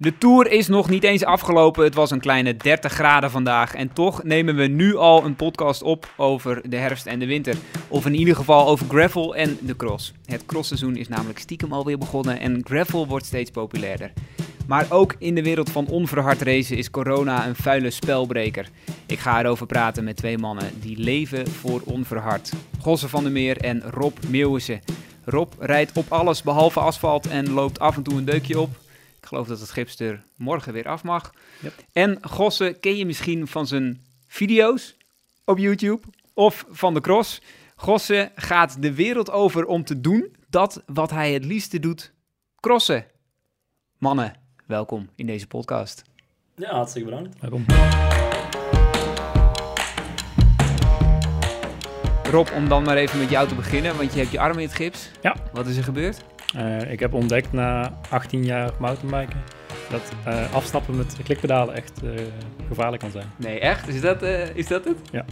De tour is nog niet eens afgelopen. Het was een kleine 30 graden vandaag. En toch nemen we nu al een podcast op over de herfst en de winter. Of in ieder geval over gravel en de cross. Het crossseizoen is namelijk stiekem alweer begonnen en gravel wordt steeds populairder. Maar ook in de wereld van onverhard racen is corona een vuile spelbreker. Ik ga erover praten met twee mannen die leven voor onverhard. Gosse van der Meer en Rob Meeuwissen. Rob rijdt op alles behalve asfalt en loopt af en toe een deukje op. Ik geloof dat het gips er morgen weer af mag. Yep. En Gosse ken je misschien van zijn video's op YouTube of van de cross. Gosse gaat de wereld over om te doen dat wat hij het liefste doet, crossen. Mannen, welkom in deze podcast. Ja, hartstikke bedankt. Waarom? Rob, om dan maar even met jou te beginnen, want je hebt je arm in het gips. Ja. Wat is er gebeurd? Eh, ik heb ontdekt na 18 jaar mountainbiken dat eh, afstappen met klikpedalen echt eh, gevaarlijk kan zijn. Nee, echt? Is dat, is dat het? Ja.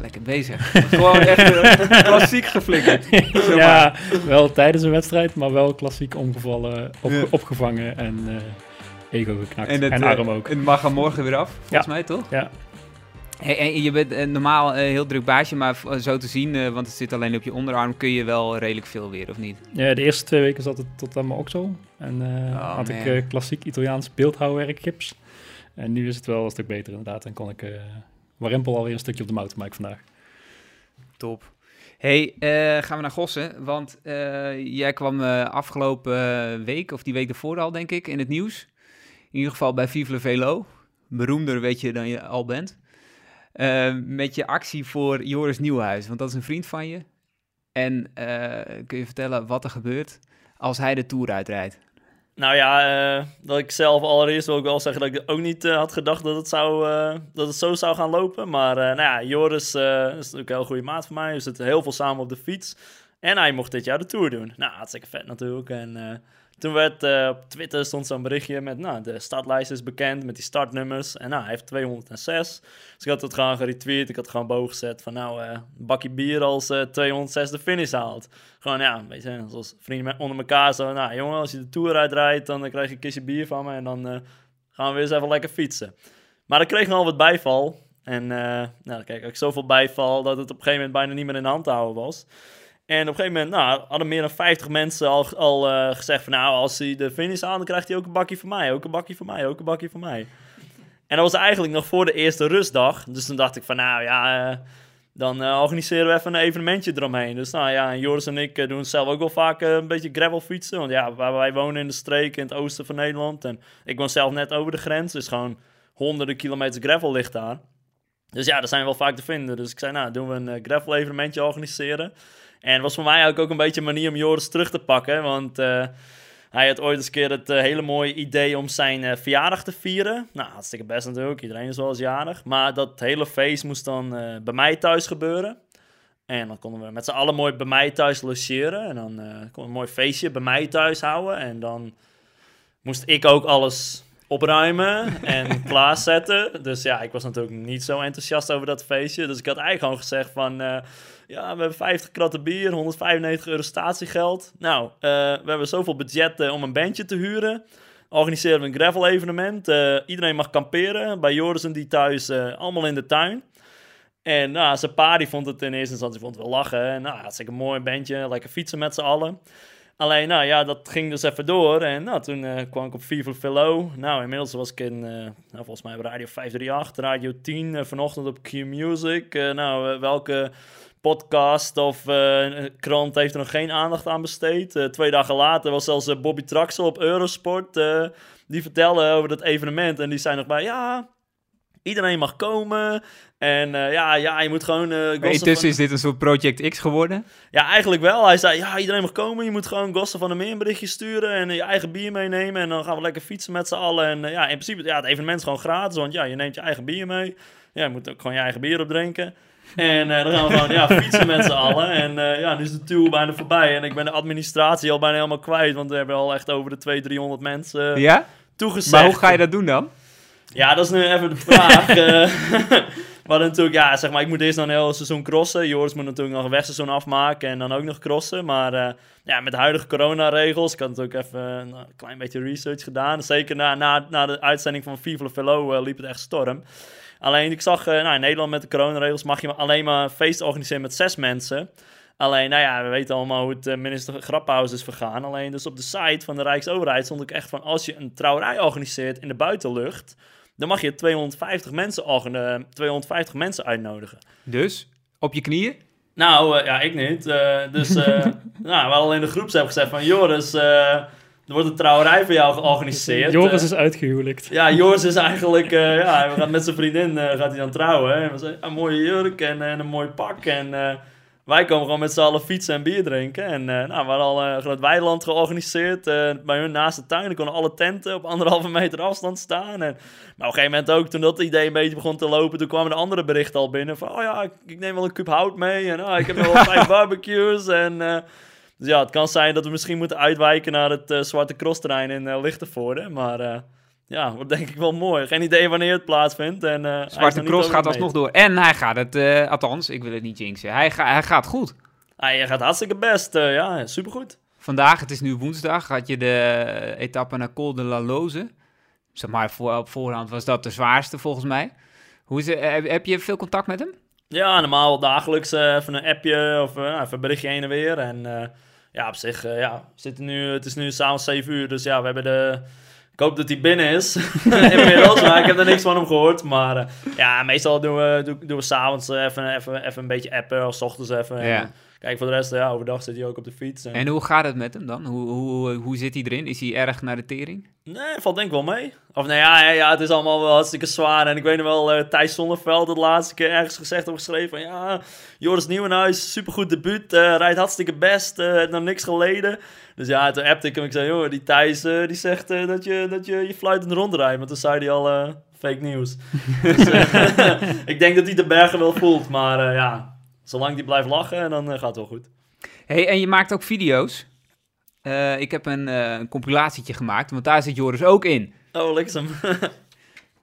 Lekker bezig. Gewoon echt klassiek geflikkerd. Ja, wel tijdens een wedstrijd, maar wel klassiek omgevallen, op, Ja. opgevangen en ego geknakt. En, het, eh, arm ook. Het mag er morgen weer af, volgens Ja. mij toch? Ja. Hey, en je bent eh, normaal eh, heel druk baasje, maar zo te zien, eh, want het zit alleen op je onderarm, kun je wel redelijk veel weer, of niet? ja, de eerste twee weken zat het tot aan mijn oksel. En Oh, had man. ik klassiek Italiaans beeldhouwwerkgips. En nu is het wel een stuk beter inderdaad. En kon ik uh, warempel alweer een stukje op de mountainbike vandaag. Top. Hey, gaan we naar Gossen, want jij kwam afgelopen week, of die week ervoor al, denk ik, in het nieuws. In ieder geval bij Vive Velo. Beroemder weet je dan je al bent. Eh, met je actie voor Joris Nieuwhuis, want dat is een vriend van je. En eh, kun je vertellen wat er gebeurt als hij de Tour uitrijdt? Nou ja, eh, dat ik zelf allereerst wil ik wel zeggen dat ik ook niet eh, had gedacht dat het, zou, eh, dat het zo zou gaan lopen. Maar eh, nou ja, Joris eh, is natuurlijk een heel goede maat van mij. We zitten heel veel samen op de fiets. En hij mocht dit jaar de Tour doen. Nou, hartstikke vet natuurlijk. En eh, toen werd eh, op Twitter stond zo'n berichtje met, nou, de startlijst is bekend met die startnummers. En nou, hij heeft 206. Dus ik had het gewoon geretweet. Ik had gewoon boven gezet van, nou, eh, een bakje bier als eh 206 de finish haalt. Gewoon, ja, een beetje zoals vrienden onder elkaar. Zo, nou, jongen, als je de Tour uitrijdt, dan krijg je een kistje bier van me. En dan gaan we weer eens even lekker fietsen. Maar ik kreeg nog wat bijval. En nou, kijk, ik zoveel bijval dat het op een gegeven moment bijna niet meer in de hand te houden was. En op een gegeven moment nou, hadden meer dan 50 mensen al, al eh, gezegd van... nou, als hij de finish haalt, dan krijgt hij ook een bakje van mij. Ook een bakje van mij, ook een bakje van mij. En dat was eigenlijk nog voor de eerste rustdag. Dus toen dacht ik van, nou ja, eh, dan eh, organiseren we even een evenementje eromheen. Dus nou ja, Joris en ik doen zelf ook wel vaak een beetje gravel fietsen. Want ja, waar wij wonen in de streek in het oosten van Nederland. En ik woon zelf net over de grens, dus gewoon honderden kilometers gravel ligt daar. Dus ja, daar zijn we wel vaak te vinden. Dus ik zei, nou, doen we een gravel evenementje organiseren. En was voor mij eigenlijk ook een beetje een manier om Joris terug te pakken. Want eh, hij had ooit eens een keer het eh, hele mooie idee om zijn eh, verjaardag te vieren. Nou, hartstikke best natuurlijk. Iedereen is wel eens jarig. Maar dat hele feest moest dan bij mij thuis gebeuren. En dan konden we met z'n allen mooi bij mij thuis logeren. En dan we een mooi feestje bij mij thuis houden. En dan moest ik ook alles opruimen en klaarzetten. Dus ja, ik was natuurlijk niet zo enthousiast over dat feestje. Dus ik had eigenlijk gewoon gezegd van... eh, ja, we hebben 50 kratten bier, 195 euro statiegeld. Nou, eh, we hebben zoveel budget eh, om een bandje te huren. Organiseren we een gravel evenement. Iedereen mag kamperen. Bij Joris en die thuis allemaal in de tuin. En nou, zijn pa vond het in eerste instantie vond het wel lachen. En nou, hartstikke mooi bandje, lekker fietsen met z'n allen. Alleen, nou ja, dat ging dus even door. En nou, toen eh, kwam ik op Viva Velo. Nou, inmiddels was ik in, eh, nou, volgens mij op Radio 538, Radio 10, eh, vanochtend op Q-Music. Nou, welke podcast of krant heeft er nog geen aandacht aan besteed? Twee dagen later was zelfs Bobby Traxel op Eurosport. die vertelde over dat evenement. En die zei nog bij, ja, iedereen mag komen. En eh, ja, ja, je moet gewoon... eh gossen Intussen van- is dit een soort Project X geworden. ja, eigenlijk wel. Hij zei, ja, iedereen mag komen. Je moet gewoon Gossen van der Meer een berichtje sturen en eh, je eigen bier meenemen. En dan gaan we lekker fietsen met z'n allen. En eh, ja, in principe, ja, het evenement is gewoon gratis. Want ja, je neemt je eigen bier mee. Ja, je moet ook gewoon je eigen bier opdrinken. En eh, dan gaan we gewoon ja, fietsen met z'n allen. En eh, ja, nu is de tour bijna voorbij. En ik ben de administratie al bijna helemaal kwijt. Want we hebben al echt over de 200, 300 mensen Ja? toegezegd. Maar hoe ga je dat doen dan? Ja, dat is nu even de vraag. eh. we hadden natuurlijk, ja, zeg maar, ik moet eerst nog een heel seizoen crossen. Joris moet natuurlijk nog een wegseizoen afmaken en dan ook nog crossen. Maar eh, ja, met de huidige coronaregels, ik had natuurlijk even een klein beetje research gedaan. Zeker na, na, na de uitzending van Viva la Velo eh, liep het echt storm. Alleen, ik zag, eh, nou, in Nederland met de coronaregels mag je alleen maar feest organiseren met zes mensen. Alleen, nou ja, we weten allemaal hoe het eh, minister Grappenhuis is vergaan. Alleen dus op de site van de Rijksoverheid stond ik echt van... als je een trouwerij organiseert in de buitenlucht... dan mag je 250 mensen, organ- 250 mensen uitnodigen. Dus, op je knieën? Nou, eh, ja, ik niet. Eh, dus eh nou, we hadden al in de groep gezegd van... Joris, eh, er wordt een trouwerij voor jou georganiseerd. Joris Eh, is uitgehuwelijkt. ja, Joris is eigenlijk, eh, ja, we gaan met zijn vriendin eh, gaat hij dan trouwen. Hè? En we zeggen, een mooie jurk en, en een mooi pak. En eh, wij komen gewoon met z'n allen fietsen en bier drinken. En eh, nou, we hadden al een groot weiland georganiseerd eh, bij hun naast de tuin. Er konden alle tenten op anderhalve meter afstand staan. En, maar op een gegeven moment ook, toen dat idee een beetje begon te lopen, toen kwamen de andere berichten al binnen. Van, oh ja, ik, ik neem wel een kuub hout mee. En oh, ik heb wel vijf barbecues. En... eh, dus ja, het kan zijn dat we misschien moeten uitwijken naar het eh, Zwarte Crossterrein in uh, Lichtenvoorde. Maar eh, ja, wordt denk ik wel mooi. Geen idee wanneer het plaatsvindt. En, nog Zwarte Cross gaat alsnog door. En hij gaat het, eh, althans, ik wil het niet jinxen. Hij, ga, hij gaat goed. Hij gaat hartstikke best. eh, ja, supergoed. Vandaag, het is nu woensdag, had je de etappe naar Col de la Loze. Zeg maar, voor, op voorhand was dat de zwaarste volgens mij. Hoe is het, heb, heb je veel contact met hem? Ja, normaal dagelijks even een appje of eh, even een berichtje heen en weer. En ja, op zich, ja, zitten nu, het is nu s'avonds 7 uur. Dus ja, we hebben de... Ik hoop dat hij binnen is. Inmiddels, maar ik heb er niks van hem gehoord. Maar eh, ja, meestal doen we, doen, doen we s'avonds even, even, even een beetje appen. Of s ochtends even. En, Ja. Kijk, voor de rest, ja, overdag zit hij ook op de fiets. En... En hoe gaat het met hem dan? Hoe, hoe, hoe zit hij erin? Is hij erg naar de tering? Nee, valt denk ik wel mee. Of nou ja, ja, ja, het is allemaal wel hartstikke zwaar. En ik weet nog wel, eh Thijs Zonneveld het laatste keer ergens gezegd of geschreven van... Ja, Joris Nieuwenhuis, supergoed debuut, eh, rijdt hartstikke best, eh heeft nog niks geleden. Dus ja, toen appte ik hem. Ik zei, joh, die Thijs die zegt dat, je, dat je je fluitend rondrijdt. Maar toen zei hij al fake nieuws. dus, ik denk dat hij de bergen wel voelt. Maar ja, zolang die blijft lachen, dan eh, gaat het wel goed. hey, en je maakt ook video's. Eh, ik heb een, eh, een compilatietje gemaakt, want daar zit Joris ook in. Oh, liksem.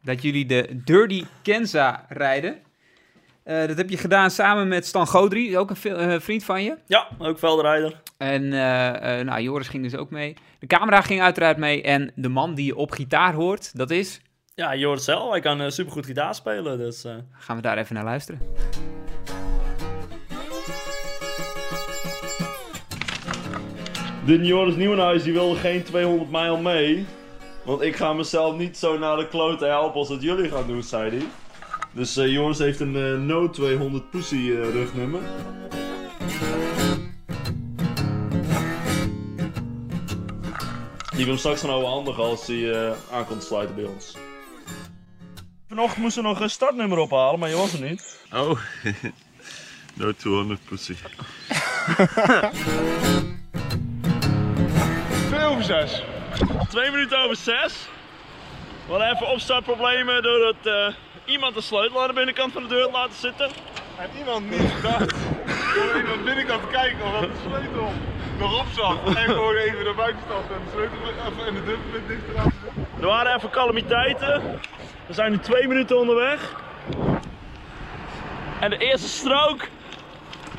Dat jullie de Dirty Kenza rijden. Dat heb je gedaan samen met Stan Godry, ook een vriend van je. ja, ook veldrijder. En nou, Joris ging dus ook mee. De camera ging uiteraard mee. En de man die je op gitaar hoort, dat is... Ja, Joris zelf, hij kan supergoed gitaar spelen. Dus Gaan we daar even naar luisteren. De Joris Nieuwenhuis die wilde geen 200 mijl mee. Want ik ga mezelf niet zo naar de kloten helpen als dat jullie gaan doen, zei hij. Dus eh, Joris heeft een eh, No 200 Pussy eh, rugnummer. Die we hem straks gaan overhandigen als hij eh aankomt sluiten bij ons. Vanochtend moesten we nog een startnummer ophalen, maar je was er niet. Oh, no 200 pussy. 2 over 6. Twee minuten over zes. We hadden even opstartproblemen doordat eh, iemand de sleutel aan de binnenkant van de deur had laten zitten. Heeft iemand niet gedacht om even aan de binnenkant te kijken of dat de sleutel nog op zat. En gewoon even naar buiten stappen en de sleutel even in de deur met dicht te laten zitten. Er waren even calamiteiten. We zijn nu twee minuten onderweg. En de eerste strook.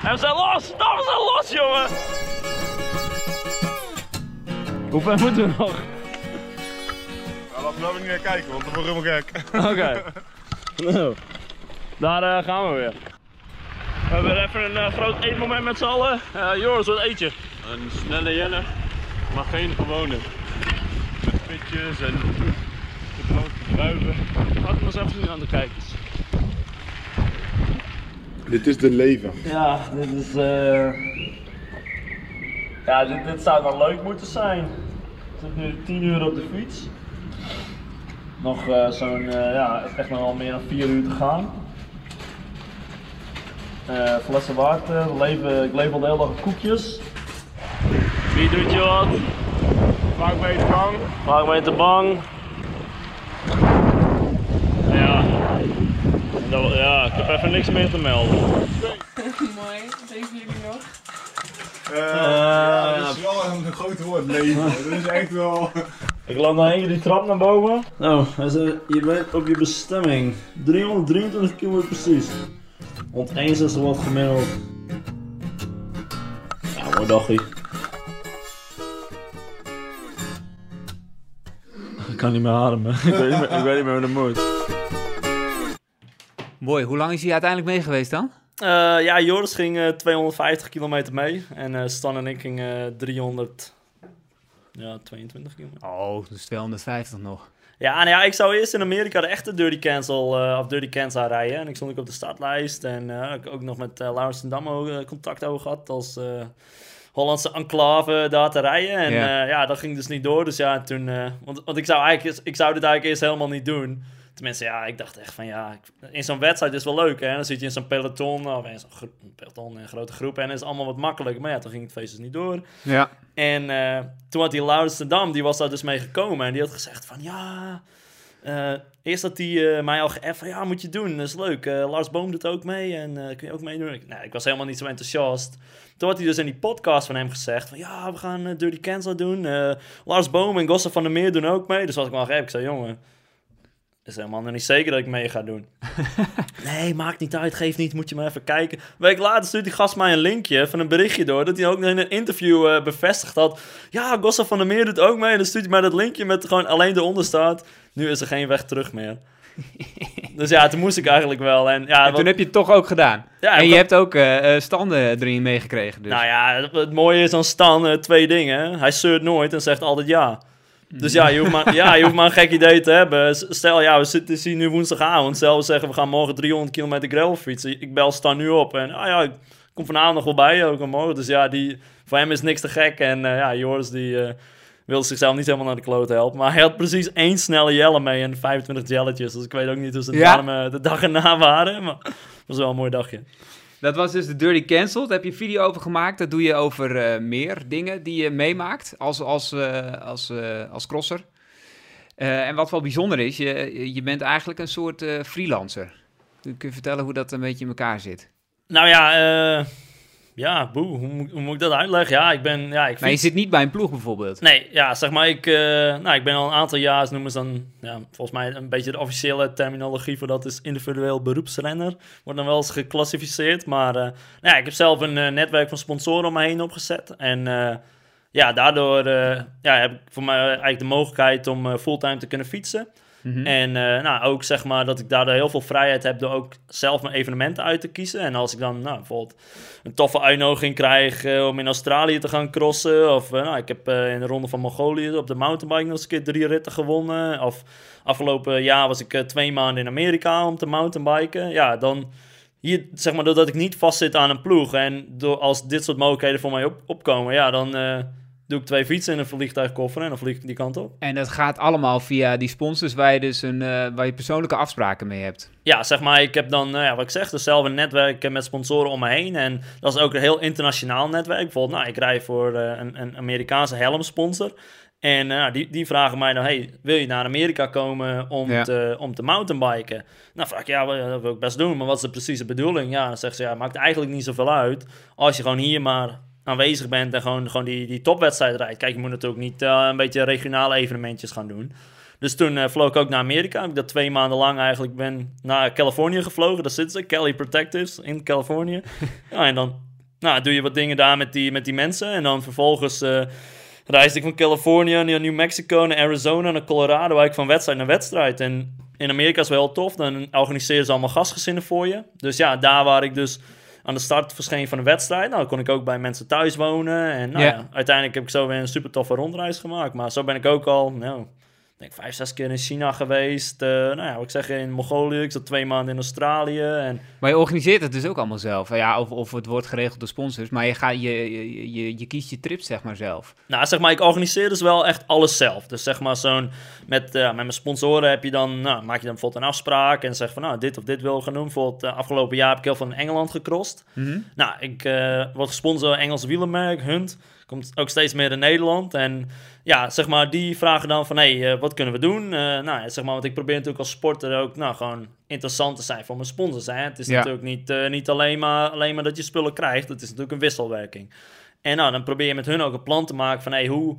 En we zijn los! Nou, we zijn los, jongen! Hoe ver moeten we nog? Nou, laten we nou weer niet naar kijken, want dan word ik helemaal gek. Oké. nou, daar eh, gaan we weer. We hebben even een eh, groot eetmoment met z'n allen. Eh, Joris, wat eet je? Een snelle jenner, maar geen gewone. Met pitjes en gedroogde druiven. Laat ik maar eens even zien aan de kijkers. Dit is de leven. Ja, dit is. eh Ja, dit, dit zou wel leuk moeten zijn. Ik zit nu 10 uur op de fiets. Nog eh, zo'n, eh, ja, echt nog wel meer dan 4 uur te gaan. Eh flessen water, leven, ik leef al de hele dag op koekjes. Wie doet je wat? Vaak ben je bang. Maak me te bang. Ja. Dat- ja, ik heb even niks meer te melden. Mooi, jullie Eh, ja, dat is wel een groot woord, leven. Dat is echt wel... Ik laat nog één keer die trap naar boven. Nou, hij zei, je bent op je bestemming. 323 km precies. 161 wat gemiddeld. Ja, mooi dagje. Ik kan niet meer ademen. ik, weet niet meer, ik weet niet meer hoe dat moet. Mooi, hoe lang is hij uiteindelijk mee geweest dan? Eh, ja, Joris ging eh, 250 kilometer mee. En eh, Stan en ik gingen 300... Ja, 22 kilometer. Oh, dus 250 nog. Ja, nou ja, ik zou eerst in Amerika de echte Dirty Cancel, eh, of Dirty Cancel rijden. En ik stond ook op de startlijst. En eh, ik ook nog met uh, Laurens ten Damme eh, contact over gehad als eh, Hollandse enclave daar te rijden. En Ja. dat ging dus niet door. Dus ja, toen... eh, want, want ik zou eigenlijk, ik zou dit eigenlijk eerst helemaal niet doen. Tenminste, ja, ik dacht echt van ja, in zo'n wedstrijd is wel leuk, hè. Dan zit je in zo'n peloton, of in zo'n peloton, in een grote groep. En is allemaal wat makkelijker. Maar ja, toen ging het feest dus niet door. Ja. En eh, toen had die Laurens Dam, die was daar dus mee gekomen. En die had gezegd van, ja... eh, eerst had hij eh, mij al geëft van, ja, moet je doen, dat is leuk. Lars Boom doet ook mee en kun je ook meedoen? Ik, nou, ik was helemaal niet zo enthousiast. Toen had hij dus in die podcast van hem gezegd van, ja, we gaan Dirty Cancel doen. Lars Boom en Gosse van der Meer doen ook mee. Dus had ik wel gek. Ik zei, jongen, is helemaal nog niet zeker dat ik mee ga doen. nee, maakt niet uit, geef niet, moet je maar even kijken. Een week later stuurt die gast mij een linkje van een berichtje door... dat hij ook in een interview eh, bevestigd had... ja, Gossa van der Meer doet ook mee. En dan stuurt hij mij dat linkje met gewoon alleen eronder staat... nu is er geen weg terug meer. dus ja, toen moest ik eigenlijk wel. En, ja, En wat- toen heb je het toch ook gedaan. ja, en je hebt ook eh, eh, standen erin meegekregen. Dus. Nou ja, het, het mooie is aan Stan twee dingen. Hij zeurt nooit en zegt altijd ja. Dus ja, je hoeft maar, ja, je hoeft maar een gek idee te hebben. Stel, ja, we zitten hier nu woensdagavond. Stel, we zeggen, we gaan morgen 300 kilometer gravel fietsen. Ik bel Stan nu op en, ah ja, ik kom vanavond nog wel bij je, ook morgen. Dus ja, die, voor hem is niks te gek. En eh, ja, Joris, die eh, wilde zichzelf niet helemaal naar de kloot helpen. Maar hij had precies één snelle jelle mee en 25 jelletjes. Dus ik weet ook niet hoe ze Ja. de dag erna waren. Maar het was wel een mooi dagje. Dat was dus de Dirty Cancelled. Daar heb je een video over gemaakt. Dat doe je over eh, meer dingen die je meemaakt als, als, eh, als, eh, als crosser. En wat wel bijzonder is, je, je bent eigenlijk een soort freelancer. Kun je vertellen hoe dat een beetje in elkaar zit? Nou ja, ja, boe, hoe, moet- hoe moet ik dat uitleggen? Ja, ik ben, ja, ik Maar je zit niet bij een ploeg bijvoorbeeld. Nee, ja, zeg maar, ik, eh, nou, ik ben al een aantal jaar, noemen ze dan, ja, volgens mij een beetje de officiële terminologie voor dat is individueel beroepsrenner. Wordt dan wel eens geclassificeerd, maar eh, nou ja, ik heb zelf een eh, netwerk van sponsoren om me heen opgezet. En ja, daardoor ja, heb ik voor mij eigenlijk de mogelijkheid om fulltime te kunnen fietsen. Mhm. En eh, nou, ook zeg maar dat ik daardoor heel veel vrijheid heb door ook zelf mijn evenementen uit te kiezen. En als ik dan nou, bijvoorbeeld een toffe uitnodiging krijg eh, om in Australië te gaan crossen. Of eh, nou, ik heb in de ronde van Mongolië op de mountainbike nog eens een keer drie ritten gewonnen. Of afgelopen jaar was ik twee maanden in Amerika om te mountainbiken. Ja, dan hier, zeg maar, doordat ik niet vastzit aan een ploeg. En door, als dit soort mogelijkheden voor mij op, opkomen, ja, dan doe ik twee fietsen in een vliegtuigkoffer en dan vlieg ik die kant op. En dat gaat allemaal via die sponsors waar je dus een, eh, waar je persoonlijke afspraken mee hebt. Ja, zeg maar, ik heb dan, nou ja, wat ik zeg, dus zelf een netwerk eh, met sponsoren om me heen. En dat is ook een heel internationaal netwerk. Bijvoorbeeld, nou, ik rij voor eh, een, een Amerikaanse helmsponsor. En eh, die, die vragen mij dan, hey, wil je naar Amerika komen om, Ja. te, om te mountainbiken? Nou, vraag ik, ja, dat wil ik best doen, maar wat is de precieze bedoeling? Ja, dan zegt ze, ja, maakt eigenlijk niet zoveel uit als je gewoon hier maar aanwezig bent en gewoon, gewoon die, die topwedstrijd rijdt. Kijk, je moet natuurlijk niet eh, een beetje regionale evenementjes gaan doen. Dus toen eh, vloog ik ook naar Amerika. Heb ik dat twee maanden lang eigenlijk ben naar Californië gevlogen. Daar zitten ze, Cali Protectives in Californië. ja, en dan nou, doe je wat dingen daar met die, met die mensen. En dan vervolgens eh reisde ik van Californië naar New Mexico, naar Arizona, naar Colorado. Eigenlijk van wedstrijd naar wedstrijd. En in Amerika is wel heel tof. Dan organiseren ze allemaal gastgezinnen voor je. Dus ja, daar waar ik dus aan de start verscheen van de wedstrijd. Nou, kon ik ook bij mensen thuis wonen. En nou Ja. ja. uiteindelijk heb ik zo weer een super toffe rondreis gemaakt. Maar zo ben ik ook al, nou, denk vijf, zes keer in China geweest. Eh, nou ja, ik zeg, in Mongolië. Ik zat twee maanden in Australië. En Maar je organiseert het dus ook allemaal zelf. Ja, of, of het wordt geregeld door sponsors. Maar je, gaat, je, je, je, je kiest je trips zeg maar zelf. Nou, zeg maar, ik organiseer dus wel echt alles zelf. Dus zeg maar, zo'n met, eh, met mijn sponsoren heb je dan, nou, maak je dan bijvoorbeeld een afspraak en zeg van, nou, dit of dit wil doen. Bijvoorbeeld, eh, afgelopen jaar heb ik heel veel in Engeland gecrossed. Mhm. Nou, ik eh, word gesponsord door Engels wielermerk, Hunt. Komt ook steeds meer in Nederland. En ja, zeg maar, die vragen dan van, hé, hey, eh, wat kunnen we doen? Eh, nou, ja, zeg maar, want ik probeer natuurlijk als sporter ook, nou, gewoon interessant te zijn voor mijn sponsors. Hè? Het is Ja. natuurlijk niet, eh, niet alleen, maar, alleen maar dat je spullen krijgt. Het is natuurlijk een wisselwerking. En nou, dan probeer je met hun ook een plan te maken van, hé, hey, hoe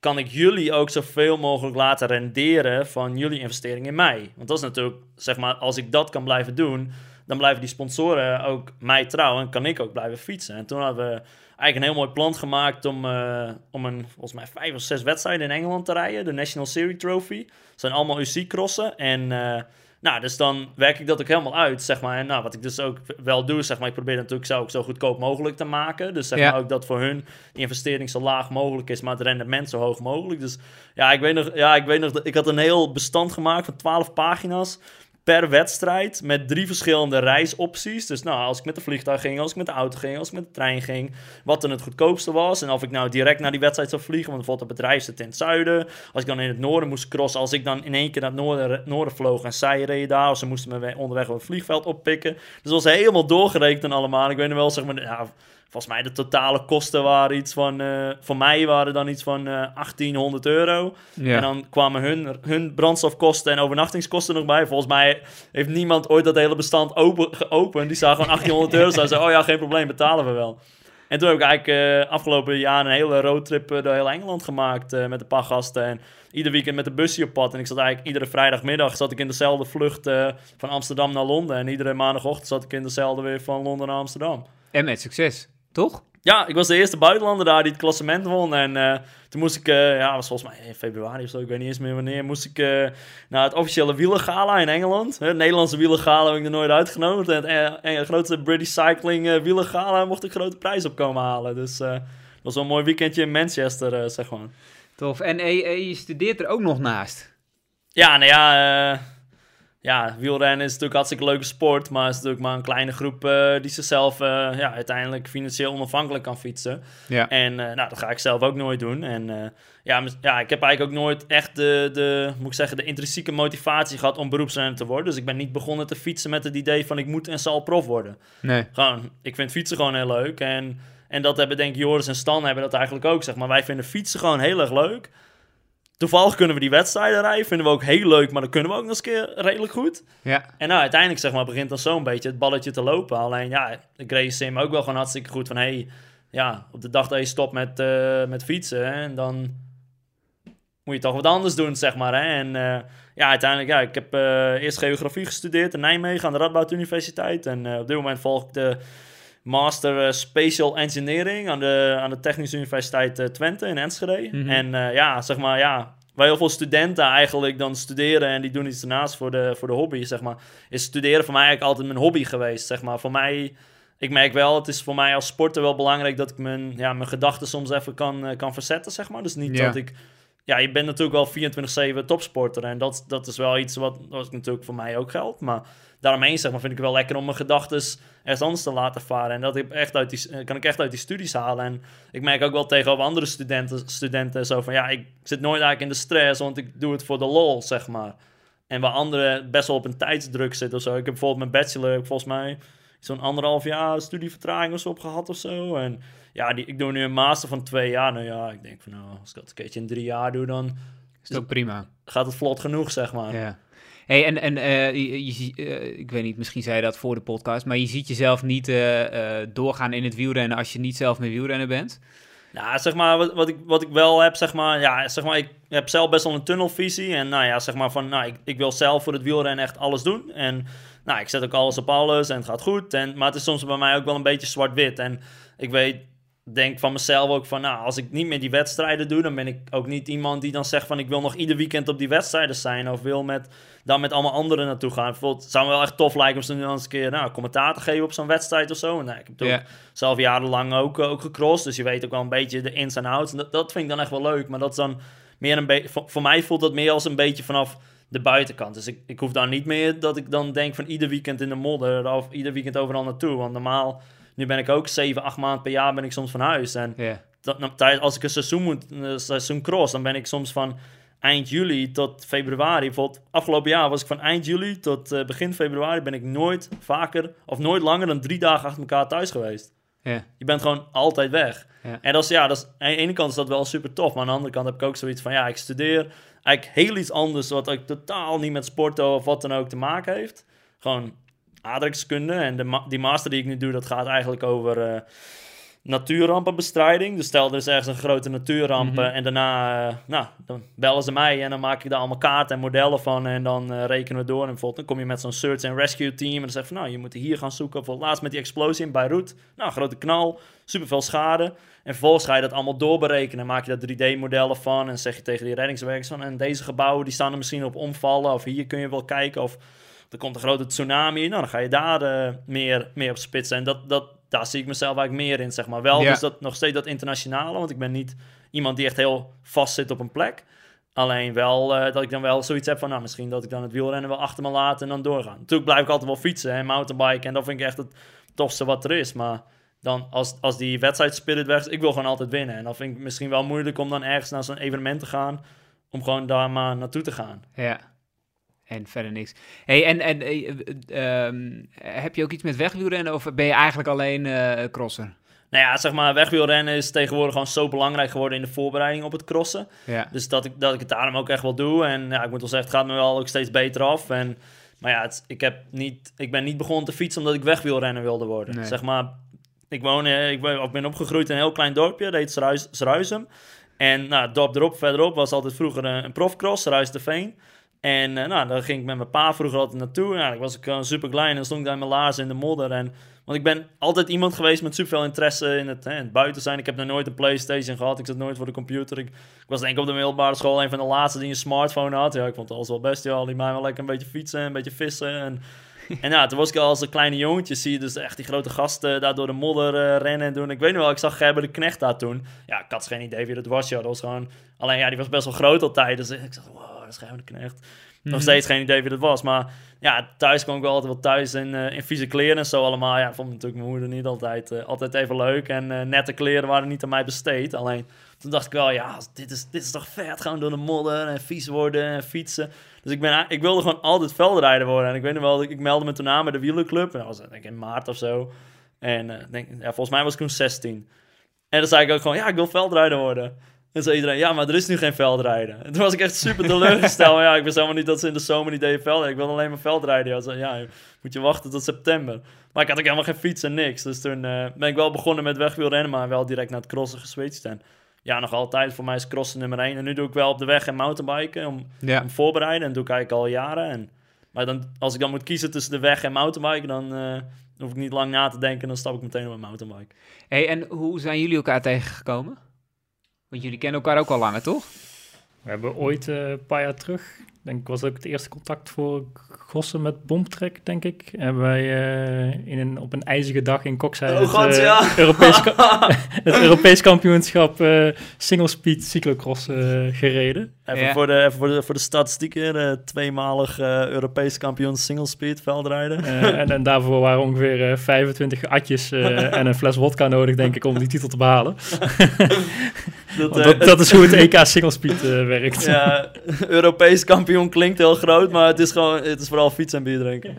kan ik jullie ook zoveel mogelijk laten renderen van jullie investering in mij. Want dat is natuurlijk, zeg maar, als ik dat kan blijven doen, dan blijven die sponsoren ook mij trouw en kan ik ook blijven fietsen. En toen hadden we eigenlijk een heel mooi plan gemaakt om, eh, om een, volgens mij, vijf of zes wedstrijden in Engeland te rijden. De National Series Trophy. Dat zijn allemaal UC-crossen. En eh, nou, dus dan werk ik dat ook helemaal uit, zeg maar. En nou, wat ik dus ook wel doe, zeg maar, ik probeer natuurlijk zo, ook zo goedkoop mogelijk te maken. Dus zeg Ja. maar ook dat voor hun die investering zo laag mogelijk is, maar het rendement zo hoog mogelijk. Dus ja, ik weet nog, ja, ik weet nog, ik had een heel bestand gemaakt van 12 pagina's per wedstrijd met drie verschillende reisopties. Dus nou, als ik met de vliegtuig ging, als ik met de auto ging, als ik met de trein ging, wat dan het goedkoopste was. En of ik nou direct naar die wedstrijd zou vliegen, want bijvoorbeeld het bedrijf zit in het zuiden. Als ik dan in het noorden moest crossen, als ik dan in één keer naar het noorden, vloog en zij reden daar, of ze moesten me we- onderweg op het vliegveld oppikken. Dus dat was helemaal doorgerekend en allemaal. Ik weet nog wel, zeg maar, ja, volgens mij de totale kosten waren iets van, eh, voor mij waren dan iets van eh 1800 euro. Ja. En dan kwamen hun, hun brandstofkosten en overnachtingskosten nog bij. Volgens mij heeft niemand ooit dat hele bestand open, geopend. Die zag gewoon 1800 euro. Ze zei, oh ja, geen probleem, betalen we wel. En toen heb ik eigenlijk eh, afgelopen jaar een hele roadtrip eh, door heel Engeland gemaakt eh, met een paar gasten. En ieder weekend met de busje op pad. En ik zat eigenlijk iedere vrijdagmiddag zat ik in dezelfde vlucht eh, van Amsterdam naar Londen. En iedere maandagochtend zat ik in dezelfde weer van Londen naar Amsterdam. En met succes, toch? Ja, ik was de eerste buitenlander daar die het klassement won. En eh, toen moest ik, eh, ja, was volgens mij in februari of zo, ik weet niet eens meer wanneer, moest ik eh, naar het officiële wielergala in Engeland. Het Nederlandse wielergala heb ik er nooit uitgenodigd. En het eh, grootste British Cycling wielergala mocht ik grote prijs op komen halen. Dus dat was wel een mooi weekendje in Manchester, zeg maar. Tof. En je studeert er ook nog naast. Ja, nou ja, ja, wielrennen is natuurlijk hartstikke leuke sport, maar het is natuurlijk maar een kleine groep eh, die zichzelf eh, ja, uiteindelijk financieel onafhankelijk kan fietsen. Ja. En eh, nou, dat ga ik zelf ook nooit doen. En ja, ja, ik heb eigenlijk ook nooit echt de, de, moet ik zeggen, de intrinsieke motivatie gehad om beroepsrenner te worden. Dus ik ben niet begonnen te fietsen met het idee van ik moet en zal prof worden. Nee. Gewoon, ik vind fietsen gewoon heel leuk. En, en dat hebben denk ik Joris en Stan hebben dat eigenlijk ook, zeg maar. Wij vinden fietsen gewoon heel erg leuk. Toevallig kunnen we die wedstrijden rijden, vinden we ook heel leuk, maar dan kunnen we ook nog eens een keer redelijk goed. Ja. En nou, uiteindelijk zeg maar, begint dan zo'n beetje het balletje te lopen. Alleen ja, ik reed Sim ook wel gewoon hartstikke goed van... hey, ja, op de dag dat je stopt met, eh, met fietsen, hè, en dan moet je toch wat anders doen, zeg maar. Hè? En eh, ja, uiteindelijk, ja, ik heb eh, eerst geografie gestudeerd in Nijmegen aan de Radboud Universiteit. En op dit moment volg ik de Master eh, Spatial Engineering aan de, aan de Technische Universiteit eh, Twente in Enschede. Mhm. En eh, ja, zeg maar, ja, waar heel veel studenten eigenlijk dan studeren en die doen iets ernaast voor de, voor de hobby, zeg maar, is studeren voor mij eigenlijk altijd mijn hobby geweest, zeg maar. Voor mij, ik merk wel, het is voor mij als sporter wel belangrijk dat ik mijn, ja, mijn gedachten soms even kan, kan verzetten, zeg maar. Dus niet Ja. dat ik ja, je bent natuurlijk wel 24-7 topsporter. En dat, dat is wel iets wat, natuurlijk voor mij ook geldt. Maar daaromheen zeg maar, vind ik het wel lekker om mijn gedachten ergens anders te laten varen. En dat ik echt uit die, eh, kan ik echt uit die studies halen. En ik merk ook wel tegenover andere studenten, studenten zo van... Ja, ik zit nooit eigenlijk in de stress, want ik doe het voor de lol, zeg maar. En waar anderen best wel op een tijdsdruk zitten of zo. Ik heb bijvoorbeeld mijn bachelor, volgens mij zo'n anderhalf jaar studievertraging of zo op gehad of zo. En ja, die, ik doe nu een master van twee jaar. Nou ja, ik denk van nou, als ik dat een keertje in drie jaar doe, dan Is ook prima. gaat het vlot genoeg, zeg maar. Ja. Hey, en en eh, je, eh, ik weet niet, misschien zei je dat voor de podcast, maar je ziet jezelf niet eh, doorgaan in het wielrennen als je niet zelf meer wielrennen bent. Nou, zeg maar, wat, wat, ik, wat ik wel heb, zeg maar, ja, zeg maar, ik heb zelf best wel een tunnelvisie. En nou ja, zeg maar van, nou, ik, ik wil zelf voor het wielrennen echt alles doen. En nou, ik zet ook alles op alles en het gaat goed. En, maar het is soms bij mij ook wel een beetje zwart-wit. En ik weet, denk van mezelf ook van, nou, als ik niet meer die wedstrijden doe, dan ben ik ook niet iemand die dan zegt van, ik wil nog ieder weekend op die wedstrijden zijn. Of wil met, dan met allemaal anderen naartoe gaan. Bijvoorbeeld, het zou me wel echt tof lijken om ze nu eens een keer, nou, commentaar te geven op zo'n wedstrijd of zo. En nou, ik heb Ja. zelf jarenlang ook, eh, ook gecrossed. Dus je weet ook wel een beetje de ins en outs. En dat, dat vind ik dan echt wel leuk. Maar dat is dan meer een beetje... Voor, voor mij voelt dat meer als een beetje vanaf de buitenkant. Dus ik, ik hoef dan niet meer dat ik dan denk van ieder weekend in de modder... of ieder weekend overal naartoe. Want normaal, nu ben ik ook 7, 8 maanden per jaar ben ik soms van huis. En dat, nou, als ik een seizoen moet, een seizoen cross, dan ben ik soms van eind juli tot februari. Bijvoorbeeld afgelopen jaar was ik van eind juli tot eh, begin februari ben ik nooit vaker of nooit langer dan drie dagen achter elkaar thuis geweest. Ja. Je bent gewoon altijd weg. Ja. En dat is, ja, dat is, aan de ene kant is dat wel super tof, maar aan de andere kant heb ik ook zoiets van, ja, ik studeer eigenlijk heel iets anders, wat ook totaal niet met sporten of wat dan ook te maken heeft. Gewoon aardrijkskunde en de ma- die master die ik nu doe, dat gaat eigenlijk over, eh, natuurrampenbestrijding. Dus stel er is ergens een grote natuurramp Mhm. en daarna, eh, nou, dan bellen ze mij en dan maak ik daar allemaal kaarten en modellen van en dan eh, rekenen we door. En bijvoorbeeld dan kom je met zo'n search and rescue team en dan zeg je van, nou, je moet hier gaan zoeken. Bijvoorbeeld laatst met die explosie in Beirut. Nou, grote knal, superveel schade. En vervolgens ga je dat allemaal doorberekenen. Maak je daar 3D-modellen van en zeg je tegen die reddingswerkers van, en deze gebouwen die staan er misschien op omvallen of hier kun je wel kijken of er komt een grote tsunami. Nou, dan ga je daar eh, meer, meer op spitsen. En dat, dat, daar zie ik mezelf eigenlijk meer in, zeg maar. Wel Ja. dus dat, nog steeds dat internationale, want ik ben niet iemand die echt heel vast zit op een plek. Alleen wel eh, dat ik dan wel zoiets heb van, nou, misschien dat ik dan het wielrennen wel achter me laat en dan doorgaan. Natuurlijk blijf ik altijd wel fietsen en mountainbiken en dat vind ik echt het tofste wat er is. Maar dan als, als die wedstrijdspirit weg is, ik wil gewoon altijd winnen. En dan vind ik misschien wel moeilijk om dan ergens naar zo'n evenement te gaan, om gewoon daar maar naartoe te gaan. Ja. En verder niks. Hey, en en eh, eh, ehm, heb je ook iets met wegwielrennen of ben je eigenlijk alleen eh crosser? Nou ja, zeg maar, wegwielrennen is tegenwoordig gewoon zo belangrijk geworden in de voorbereiding op het crossen. Ja. Dus dat ik, dat ik het daarom ook echt wel doe. En ja, ik moet wel zeggen, het gaat me wel ook steeds beter af. En, maar ja, het, ik, heb niet, ik ben niet begonnen te fietsen omdat ik wegwielrenner wilde worden. Nee. Zeg maar, ik, woon, ik, ben, ik ben opgegroeid in een heel klein dorpje, dat heet Zruisum. En nou, het dorp erop, verderop, was altijd vroeger een, een profcross, Ruis de Veen. En eh, nou, daar ging ik met mijn pa vroeger altijd naartoe. En eigenlijk was ik uh, super klein en stond ik daar in mijn laarzen in de modder. En, want ik ben altijd iemand geweest met superveel interesse in het, hè, in het buiten zijn. Ik heb nog nooit een Playstation gehad. Ik zat nooit voor de computer. Ik, ik was denk ik op de middelbare school een van de laatste die een smartphone had. Ja, ik vond het alles wel best. Ja, die mij wel lekker een beetje fietsen, een beetje vissen. En, en ja, toen was ik al als een kleine jongetje. Zie je dus echt die grote gasten daar door de modder eh, rennen en doen. Ik weet nog wel, ik zag Gerber de Knecht daar toen. Ja, ik had geen idee wie dat was. Ja, dat was gewoon... Alleen ja, die was best wel groot altijd. Dus ik wow, dat is Knecht. Nog Mhm. steeds geen idee wie dat was. Maar ja, thuis kwam ik wel altijd wel thuis in, eh, in vieze kleren en zo allemaal. Ja, vond natuurlijk mijn moeder niet altijd, eh, altijd even leuk. En eh, nette kleren waren niet aan mij besteed. Alleen toen dacht ik wel, ja, dit is, dit is toch vet. Gewoon door de modder en vies worden en fietsen. Dus ik, ben, ik wilde gewoon altijd veldrijder worden. En ik weet nog wel, ik, meldde me toen aan bij de wielerclub. En dat was denk ik in maart of zo. En denk, ja, volgens mij was ik toen 16. En dan zei ik ook gewoon, ja, ik wil veldrijder worden. En zei iedereen, ja, maar er is nu geen veldrijden. En toen was ik echt super teleurgesteld. Maar ja, ik wist helemaal niet dat ze in de zomer niet deden veldrijden. Ik wil alleen maar veldrijden. Ja, zei, ja, moet je wachten tot september. Maar ik had ook helemaal geen fiets en niks. Dus toen eh, ben ik wel begonnen met wegwielrennen, maar wel direct naar het crossen geswitcht. En ja, nog altijd. Voor mij is crossen nummer één. En nu doe ik wel op de weg en mountainbiken om, Ja. om voorbereiden. En doe ik eigenlijk al jaren. En, maar dan, als ik dan moet kiezen tussen de weg en mountainbiken, dan eh, hoef ik niet lang na te denken. Dan stap ik meteen op mijn mountainbike. Hey, en hoe zijn jullie elkaar tegengekomen? Want jullie kennen elkaar ook al langer, toch? We hebben ooit eh, een paar jaar terug, denk ik, was ook het eerste contact voor Gossen met Bomtrek, denk ik. Hebben wij eh, in een, op een ijzige dag in Kokzij Oh het, god, eh, ja. Europees, het Europees kampioenschap eh, single speed cyclocross eh, gereden. Even, Ja. voor, de, even voor, de, voor de statistieken. eh, tweemalig Europees kampioen single speed veldrijden. En, en daarvoor waren ongeveer eh, 25 atjes eh, en een fles wodka nodig, denk ik, om die titel te behalen. Dat, eh, dat, dat is hoe het EK single speed werkt. Ja, Europees kampioen klinkt heel groot, maar het is gewoon, het is vooral fietsen en bier drinken.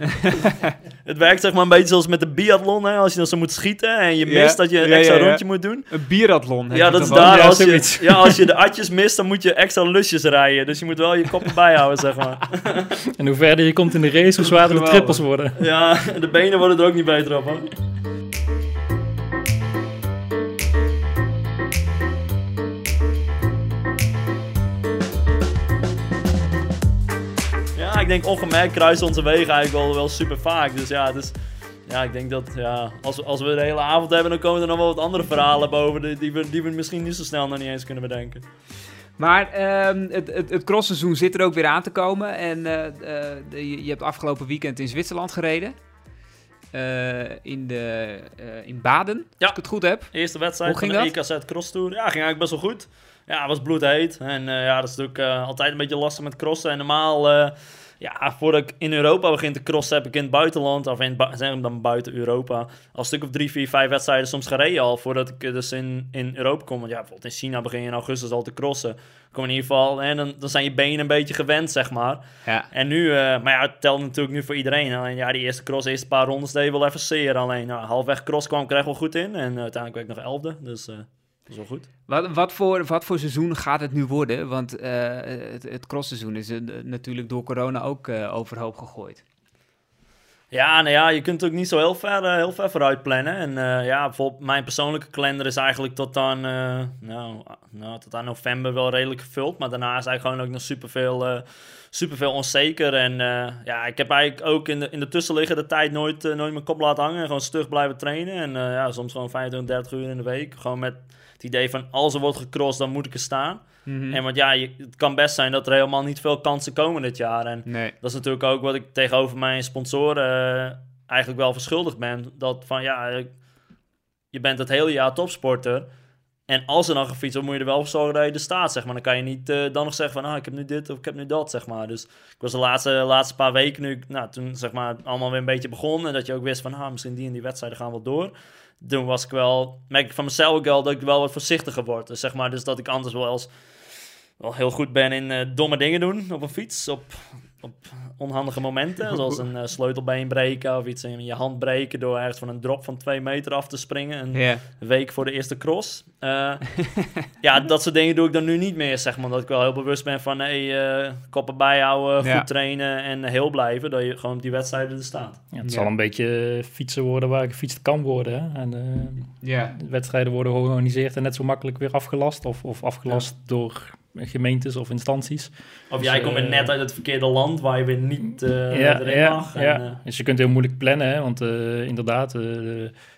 het werkt zeg maar een beetje zoals met de biathlon, hè? als je dan zo moet schieten en je Ja, mist dat je een extra ja, ja. rondje moet doen. Een bieratlon. heb Ja, dat is daar, Ja, als, je, ja, als je de atjes mist, dan moet je extra lusjes rijden. Dus je moet wel je koppen bijhouden, zeg maar. En hoe verder je komt in de race, hoe zwaarder de trippels worden. Ja, de benen worden er ook niet beter op, hoor. Denk ongemerkt kruisen onze wegen eigenlijk wel, wel super vaak. Dus ja, dus, ja ik denk dat ja, als, we- als we de hele avond hebben, dan komen er nog wel wat andere verhalen boven die, die, we, die we misschien niet zo snel nog niet eens kunnen bedenken. Maar ehm, het, het, het crossseizoen zit er ook weer aan te komen. En eh, eh, je, je hebt afgelopen weekend in Zwitserland gereden. Eh, in, de, in Baden, Ja. als ik het goed heb. Eerste wedstrijd Hoe ging van de dat? EKZ Cross Tour. Ja, ging eigenlijk best wel goed. Ja, het was bloedheet. En ja, dat is natuurlijk altijd een beetje lastig met crossen. En normaal, ja, voordat ik in Europa begin te crossen, heb ik in het buitenland, of in zeg dan buiten Europa, al stuk of drie, vier, vijf wedstrijden soms gereden al, voordat ik eh, dus in, in Europa kom. Want ja, bijvoorbeeld in China begin je in augustus al te crossen. Kom in ieder geval, en dan, dan zijn je benen een beetje gewend, zeg maar. Ja. En nu, eh, maar ja, het telt natuurlijk nu voor iedereen. Alleen ja, die eerste cross, eerste paar rondes deed je wel even zeer. Alleen nou, halfweg cross kwam ik er echt wel goed in. En eh, uiteindelijk werd ik nog elfde, dus is wel goed. Wat, wat, voor, wat voor seizoen gaat het nu worden? Want eh, het, het crossseizoen is eh, natuurlijk door corona ook eh, overhoop gegooid. Ja, nou ja, je kunt ook niet zo heel ver, heel ver vooruit plannen. En eh, ja, bijvoorbeeld mijn persoonlijke kalender is eigenlijk tot aan, eh, nou, nou, tot aan november wel redelijk gevuld. Maar daarna is eigenlijk gewoon ook nog superveel, eh superveel onzeker. En eh, ja, ik heb eigenlijk ook in de, in de tussenliggende tijd nooit, nooit mijn kop laten hangen. Gewoon stug blijven trainen. En eh, ja, soms gewoon 25, 30 uur in de week. Gewoon met het idee van als er wordt gecrossed, dan moet ik er staan. Mhm. En want ja, je, het kan best zijn dat er helemaal niet veel kansen komen dit jaar. En Nee. dat is natuurlijk ook wat ik tegenover mijn sponsoren eh, eigenlijk wel verschuldigd ben. Dat van ja, ik- je bent het hele jaar topsporter. En als er dan gefietst wordt, moet je er wel voor zorgen dat je er staat, zeg maar. Dan kan je niet eh, dan nog zeggen van, ah, ik heb nu dit of ik heb nu dat, zeg maar. Dus ik was de laatste, laatste paar weken nu, nou, toen zeg maar allemaal weer een beetje begonnen. En dat je ook wist van, ah, misschien die en die wedstrijden gaan wel door. Toen was ik wel, merk ik van mezelf ook wel dat ik wel wat voorzichtiger word. Dus zeg maar, dus dat ik anders wel eens wel heel goed ben in eh, domme dingen doen op een fiets. Op, op onhandige momenten. Zoals een eh, sleutelbeen breken of iets in je hand breken door ergens van een drop van twee meter af te springen. Een week voor de eerste cross. Eh, ja, dat soort dingen doe ik dan nu niet meer, zeg maar. Omdat ik wel heel bewust ben van, hey, eh, koppen bijhouden, goed Ja. trainen en heel blijven. Dat je gewoon op die wedstrijden er staat. Ja, het Ja. zal een beetje fietsen worden waar gefietst kan worden. Hè? En eh, Ja. de wedstrijden worden georganiseerd en net zo makkelijk weer afgelast. Of, of afgelast door gemeentes of instanties. Of Dus, jij komt weer eh, net uit het verkeerde land waar je weer niet eh ja, erin ja, mag. En, ja. eh, Dus je kunt heel moeilijk plannen, hè? want eh, inderdaad, eh,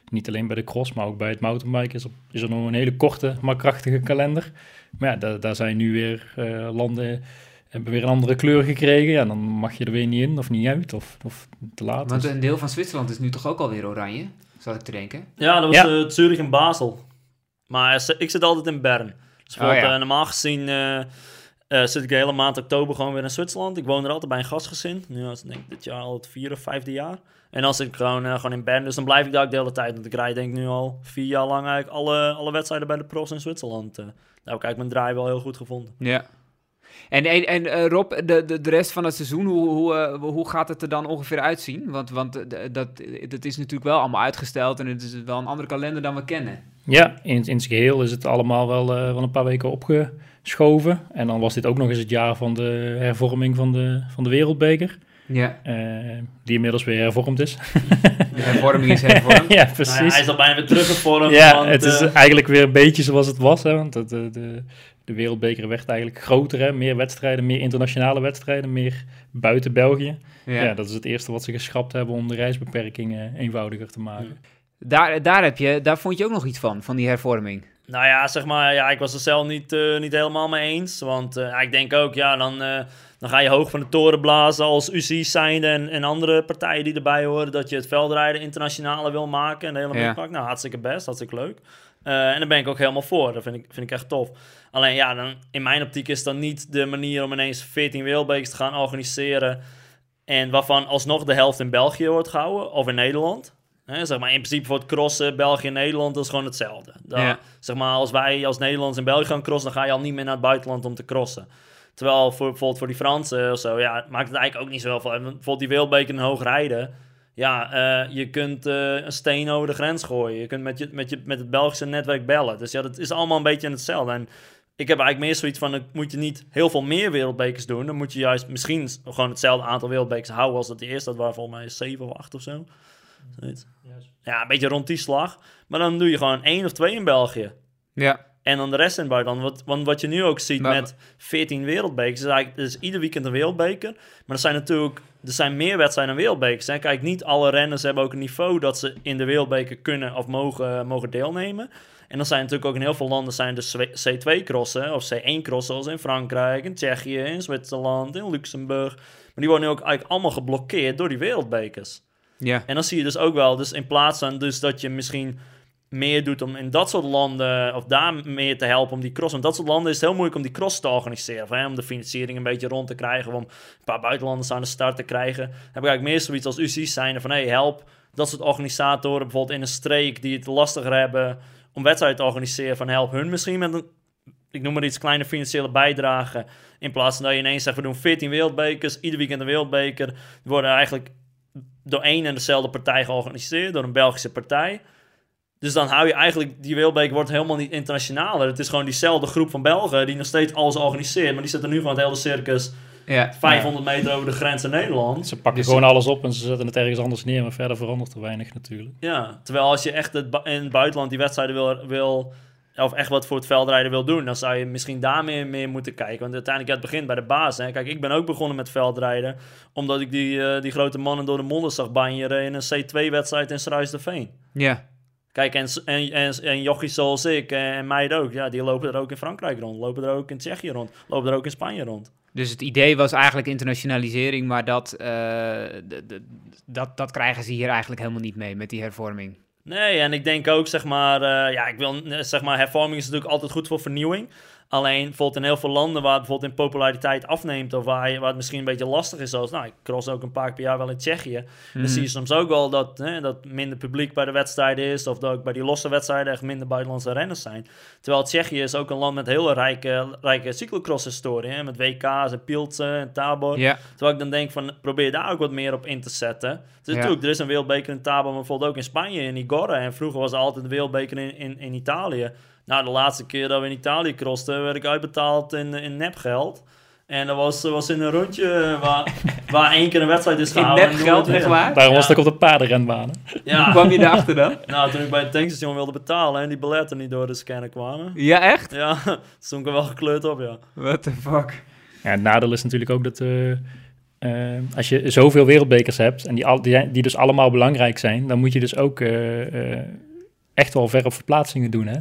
niet alleen bij de cross, maar ook bij het mountainbiken is, er- is er nog een hele korte, maar krachtige kalender. Maar ja, daar, daar zijn nu weer eh, landen, hebben weer een andere kleur gekregen. Ja, dan mag je er weer niet in of niet uit of, of te laat. Want Dus- een deel van Zwitserland is nu toch ook alweer oranje? Zat ik te denken. Ja, dat was Ja. eh, Zurich en Basel. Maar ik zit altijd in Bern. Dus Oh, ja. eh, normaal gezien eh, eh, zit ik de hele maand oktober gewoon weer in Zwitserland. Ik woon er altijd bij een gastgezin. Nu is het denk ik dit jaar al het vierde of vijfde jaar. En zit ik gewoon, gewoon in Bern. Dus dan blijf ik daar ook de hele tijd. Want ik rijd denk ik nu al vier jaar lang eigenlijk alle, alle wedstrijden bij de pros in Zwitserland. eh. daar heb ik eigenlijk mijn draai wel heel goed gevonden. Ja. En, en, en eh, Rob, de, de, de rest van het seizoen, hoe, hoe, eh, hoe gaat het er dan ongeveer uitzien? Want, want eh, dat, dat is natuurlijk wel allemaal uitgesteld en het is wel een andere kalender dan we kennen. Ja, in, in zijn geheel is het allemaal wel, eh, wel een paar weken opgeschoven. En dan was dit ook nog eens het jaar van de hervorming van de, van de wereldbeker. Ja. eh, die inmiddels weer hervormd is. De hervorming is hervormd. ja, Nou precies. ja, hij is al bijna weer teruggevormd. Ja, want, het is eigenlijk weer een beetje zoals het was. Hè, want de, de, de, wereldbeker werd eigenlijk groter. Hè, meer wedstrijden, meer internationale wedstrijden, meer buiten België. Ja. Ja. dat is het eerste wat ze geschrapt hebben om de reisbeperkingen eenvoudiger te maken. Daar, daar, heb je, daar vond je ook nog iets van, van die hervorming. Nou ja, zeg maar, ja, ik was er zelf niet, eh, niet helemaal mee eens. Want eh, ik denk ook, ja, dan, eh, dan ga je hoog van de toren blazen als UC's zijnde en, en andere partijen die erbij horen. Dat je het veldrijden internationale wil maken en de hele Ja. mikmak. Nou, hartstikke best, hartstikke leuk. Eh, en daar ben ik ook helemaal voor. Dat vind ik, vind ik echt tof. Alleen ja, dan, in mijn optiek is dat niet de manier om ineens 14 wereldbekers te gaan organiseren. En waarvan alsnog de helft in België wordt gehouden of in Nederland. Zeg maar in principe voor het crossen België en Nederland dat is gewoon hetzelfde. Dan, Ja. Zeg maar als wij als Nederlanders in België gaan crossen, dan ga je al niet meer naar het buitenland om te crossen. Terwijl voor, bijvoorbeeld voor die Fransen of zo, ja, maakt het eigenlijk ook niet zoveel. Want Bijvoorbeeld die wereldbeker in hoog rijden. Ja, eh, je kunt eh, een steen over de grens gooien. Je kunt met, je, met, je, met het Belgische netwerk bellen. Dus ja, dat is allemaal een beetje hetzelfde. En ik heb eigenlijk meer zoiets van, dan moet je niet heel veel meer wereldbekers doen. Dan moet je juist misschien gewoon hetzelfde aantal wereldbekers houden als dat die eerste. Dat waren volgens mij zeven of acht of zo. Zoiets. Ja, een beetje rond die slag. Maar dan doe je gewoon één of twee in België. Ja. En dan de rest in buitenland. Wat, want wat je nu ook ziet Maar- met 14 wereldbekers, is eigenlijk is ieder weekend een wereldbeker. Maar er zijn natuurlijk er zijn meer wedstrijden dan wereldbekers. Hè. Kijk, niet alle renners hebben ook een niveau dat ze in de wereldbeker kunnen of mogen, mogen deelnemen. En dan zijn natuurlijk ook in heel veel landen zijn dus C2-crossen of C1-crossen, zoals in Frankrijk, in Tsjechië, in Zwitserland, in Luxemburg. Maar die worden nu ook eigenlijk allemaal geblokkeerd door die wereldbekers. Ja. En dan zie je dus ook wel, dus in plaats van dus dat je misschien meer doet om in dat soort landen, of daar meer te helpen om die cross. Want dat soort landen is het heel moeilijk om die cross te organiseren. Of, hè, om de financiering een beetje rond te krijgen, om een paar buitenlanders aan de start te krijgen. heb ik eigenlijk meer zoiets als UC's zijn van, hey, help dat soort organisatoren bijvoorbeeld in een streek die het lastiger hebben om wedstrijden te organiseren, van help hun misschien met een, ik noem maar iets, kleine financiële bijdrage. In plaats van dat je ineens zegt, we doen 14 wereldbekers, ieder weekend een wereldbeker. Die worden eigenlijk door één en dezelfde partij georganiseerd, door een Belgische partij. Dus dan hou je eigenlijk, die wereldbeker wordt helemaal niet internationaler. Het is gewoon diezelfde groep van Belgen die nog steeds alles organiseert. Maar die zetten nu gewoon het hele circus Ja. 500 meter over de grens in Nederland. Ze pakken Dus gewoon alles op en ze zetten het ergens anders neer, maar verder verandert er weinig natuurlijk. Ja, terwijl als je echt het in het buitenland die wedstrijden wil, wil of echt wat voor het veldrijden wil doen, dan zou je misschien daar meer, meer moeten kijken. Want uiteindelijk, het begint bij de baas. Hè. Kijk, ik ben ook begonnen met veldrijden, omdat ik die, eh, die grote mannen door de modder zag banjeren in een C2-wedstrijd in Sruisderveen. Ja. Kijk, en, en, en, en jochies zoals ik en, meiden ook, ja, die lopen er ook in Frankrijk rond, lopen er ook in Tsjechië rond, lopen er ook in Spanje rond. Dus het idee was eigenlijk internationalisering, maar dat, eh, dat, dat krijgen ze hier eigenlijk helemaal niet mee met die hervorming. Nee, en ik denk ook, zeg maar, eh, ja, ik wil, zeg maar, hervorming is natuurlijk altijd goed voor vernieuwing. Alleen, bijvoorbeeld in heel veel landen waar het bijvoorbeeld in populariteit afneemt, of waar, je, waar het misschien een beetje lastig is, zoals, nou, ik cross ook een paar keer per jaar wel in Tsjechië, dan zie je soms ook wel dat, hè, dat minder publiek bij de wedstrijden is, of dat ook bij die losse wedstrijden echt minder buitenlandse renners zijn. Terwijl Tsjechië is ook een land met hele rijke, rijke cyclocross-historie, met WK's en Pilsen en Tabor. Terwijl ik dan denk van, probeer daar ook wat meer op in te zetten. Dus natuurlijk, er is een wereldbeker in Tabor, maar bijvoorbeeld ook in Spanje, in Igorre. En vroeger was er altijd een wereldbeker in, in, in Italië. Nou, de laatste keer dat we in Italië crosten, werd ik uitbetaald in, in nepgeld. En dat was, was in een rondje waar, waar één keer een wedstrijd is in gehouden. en nepgeld, echt waar? Daarom was Ja. ook op de paardenrenbanen. Hoe Ja, kwam je erachter dan? nou, toen ik bij het tankstation wilde betalen en die balletten niet door de scanner kwamen. Ja, echt? Ja, ik er wel gekleurd op, ja. What the fuck? Ja, het nadeel is natuurlijk ook dat eh, eh, als je zoveel wereldbekers hebt en die, al, die, die dus allemaal belangrijk zijn, dan moet je dus ook eh, eh, echt wel ver op verplaatsingen doen. Hè?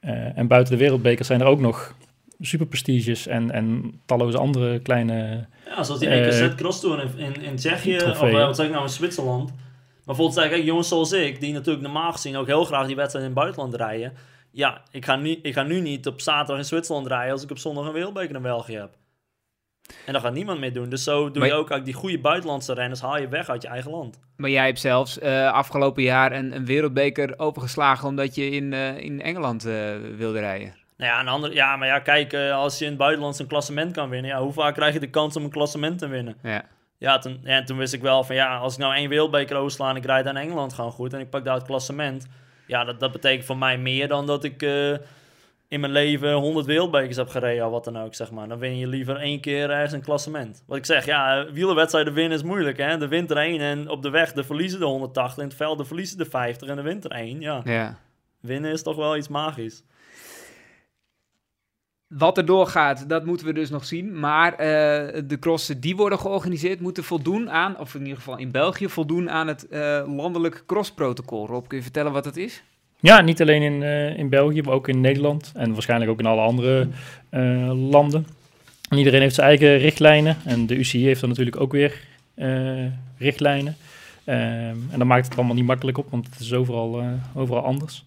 Eh, en buiten de wereldbekers zijn er ook nog superprestiges en, en talloze andere kleine... Ja, zoals die Eh, EKZ Cross Tour in, in, in Tsjechië, of eh, wat zeg ik nou, in Zwitserland. Maar bijvoorbeeld, zeg ik, jongens zoals ik, die natuurlijk normaal gezien ook heel graag die wedstrijd in het buitenland rijden. Ja, ik ga, nu, ik ga nu niet op zaterdag in Zwitserland rijden als ik op zondag een wereldbeker in België heb. En dat gaat niemand meer doen. Dus zo doe je ook, ook die goede buitenlandse renners haal je weg uit je eigen land. Maar jij hebt zelfs eh, afgelopen jaar een, een wereldbeker opengeslagen omdat je in, eh, in Engeland eh, wilde rijden. Nou ja, een ander, ja, maar ja, kijk, als je in het buitenland een klassement kan winnen, ja, hoe vaak krijg je de kans om een klassement te winnen? Ja. Ja, toen, ja, en toen wist ik wel van ja, als ik nou één wereldbeker oversla en ik rijd aan Engeland gewoon goed en ik pak daar het klassement. Ja, dat, dat betekent voor mij meer dan dat ik in mijn leven 100 wereldbekers heb gereden of wat dan ook, zeg maar. Dan win je liever één keer ergens een klassement. Wat ik zeg, ja, wielerwedstrijden winnen is moeilijk, hè. De wint er één en op de weg de verliezen de 180, in het veld de verliezen de 50 en de wint er één. Ja, ja. winnen is toch wel iets magisch. Wat er doorgaat, dat moeten we dus nog zien. Maar eh, de crossen die worden georganiseerd moeten voldoen aan, of in ieder geval in België, voldoen aan het eh, landelijk crossprotocol. Rob, kun je vertellen wat dat is? Ja, niet alleen in, eh, in België, maar ook in Nederland en waarschijnlijk ook in alle andere eh, landen. En iedereen heeft zijn eigen richtlijnen en de UCI heeft dan natuurlijk ook weer eh, richtlijnen. Ehm, en dat maakt het allemaal niet makkelijk op, want het is overal, overal anders.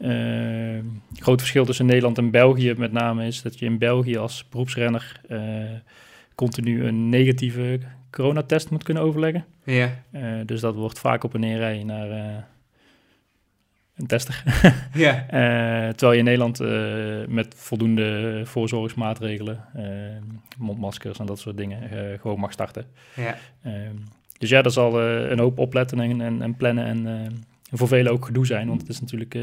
Ehm, groot verschil tussen Nederland en België met name is dat je in België als beroepsrenner continu een negatieve coronatest moet kunnen overleggen. Ja. Dus dat wordt vaak op en neer rijden naar tester. Ja. Eh, terwijl je in Nederland eh, met voldoende voorzorgsmaatregelen, eh, mondmaskers en dat soort dingen, gewoon mag starten. ja. Eh, dus ja, daar zal een hoop opletten en, en, en plannen en voor velen ook gedoe zijn, want het is natuurlijk...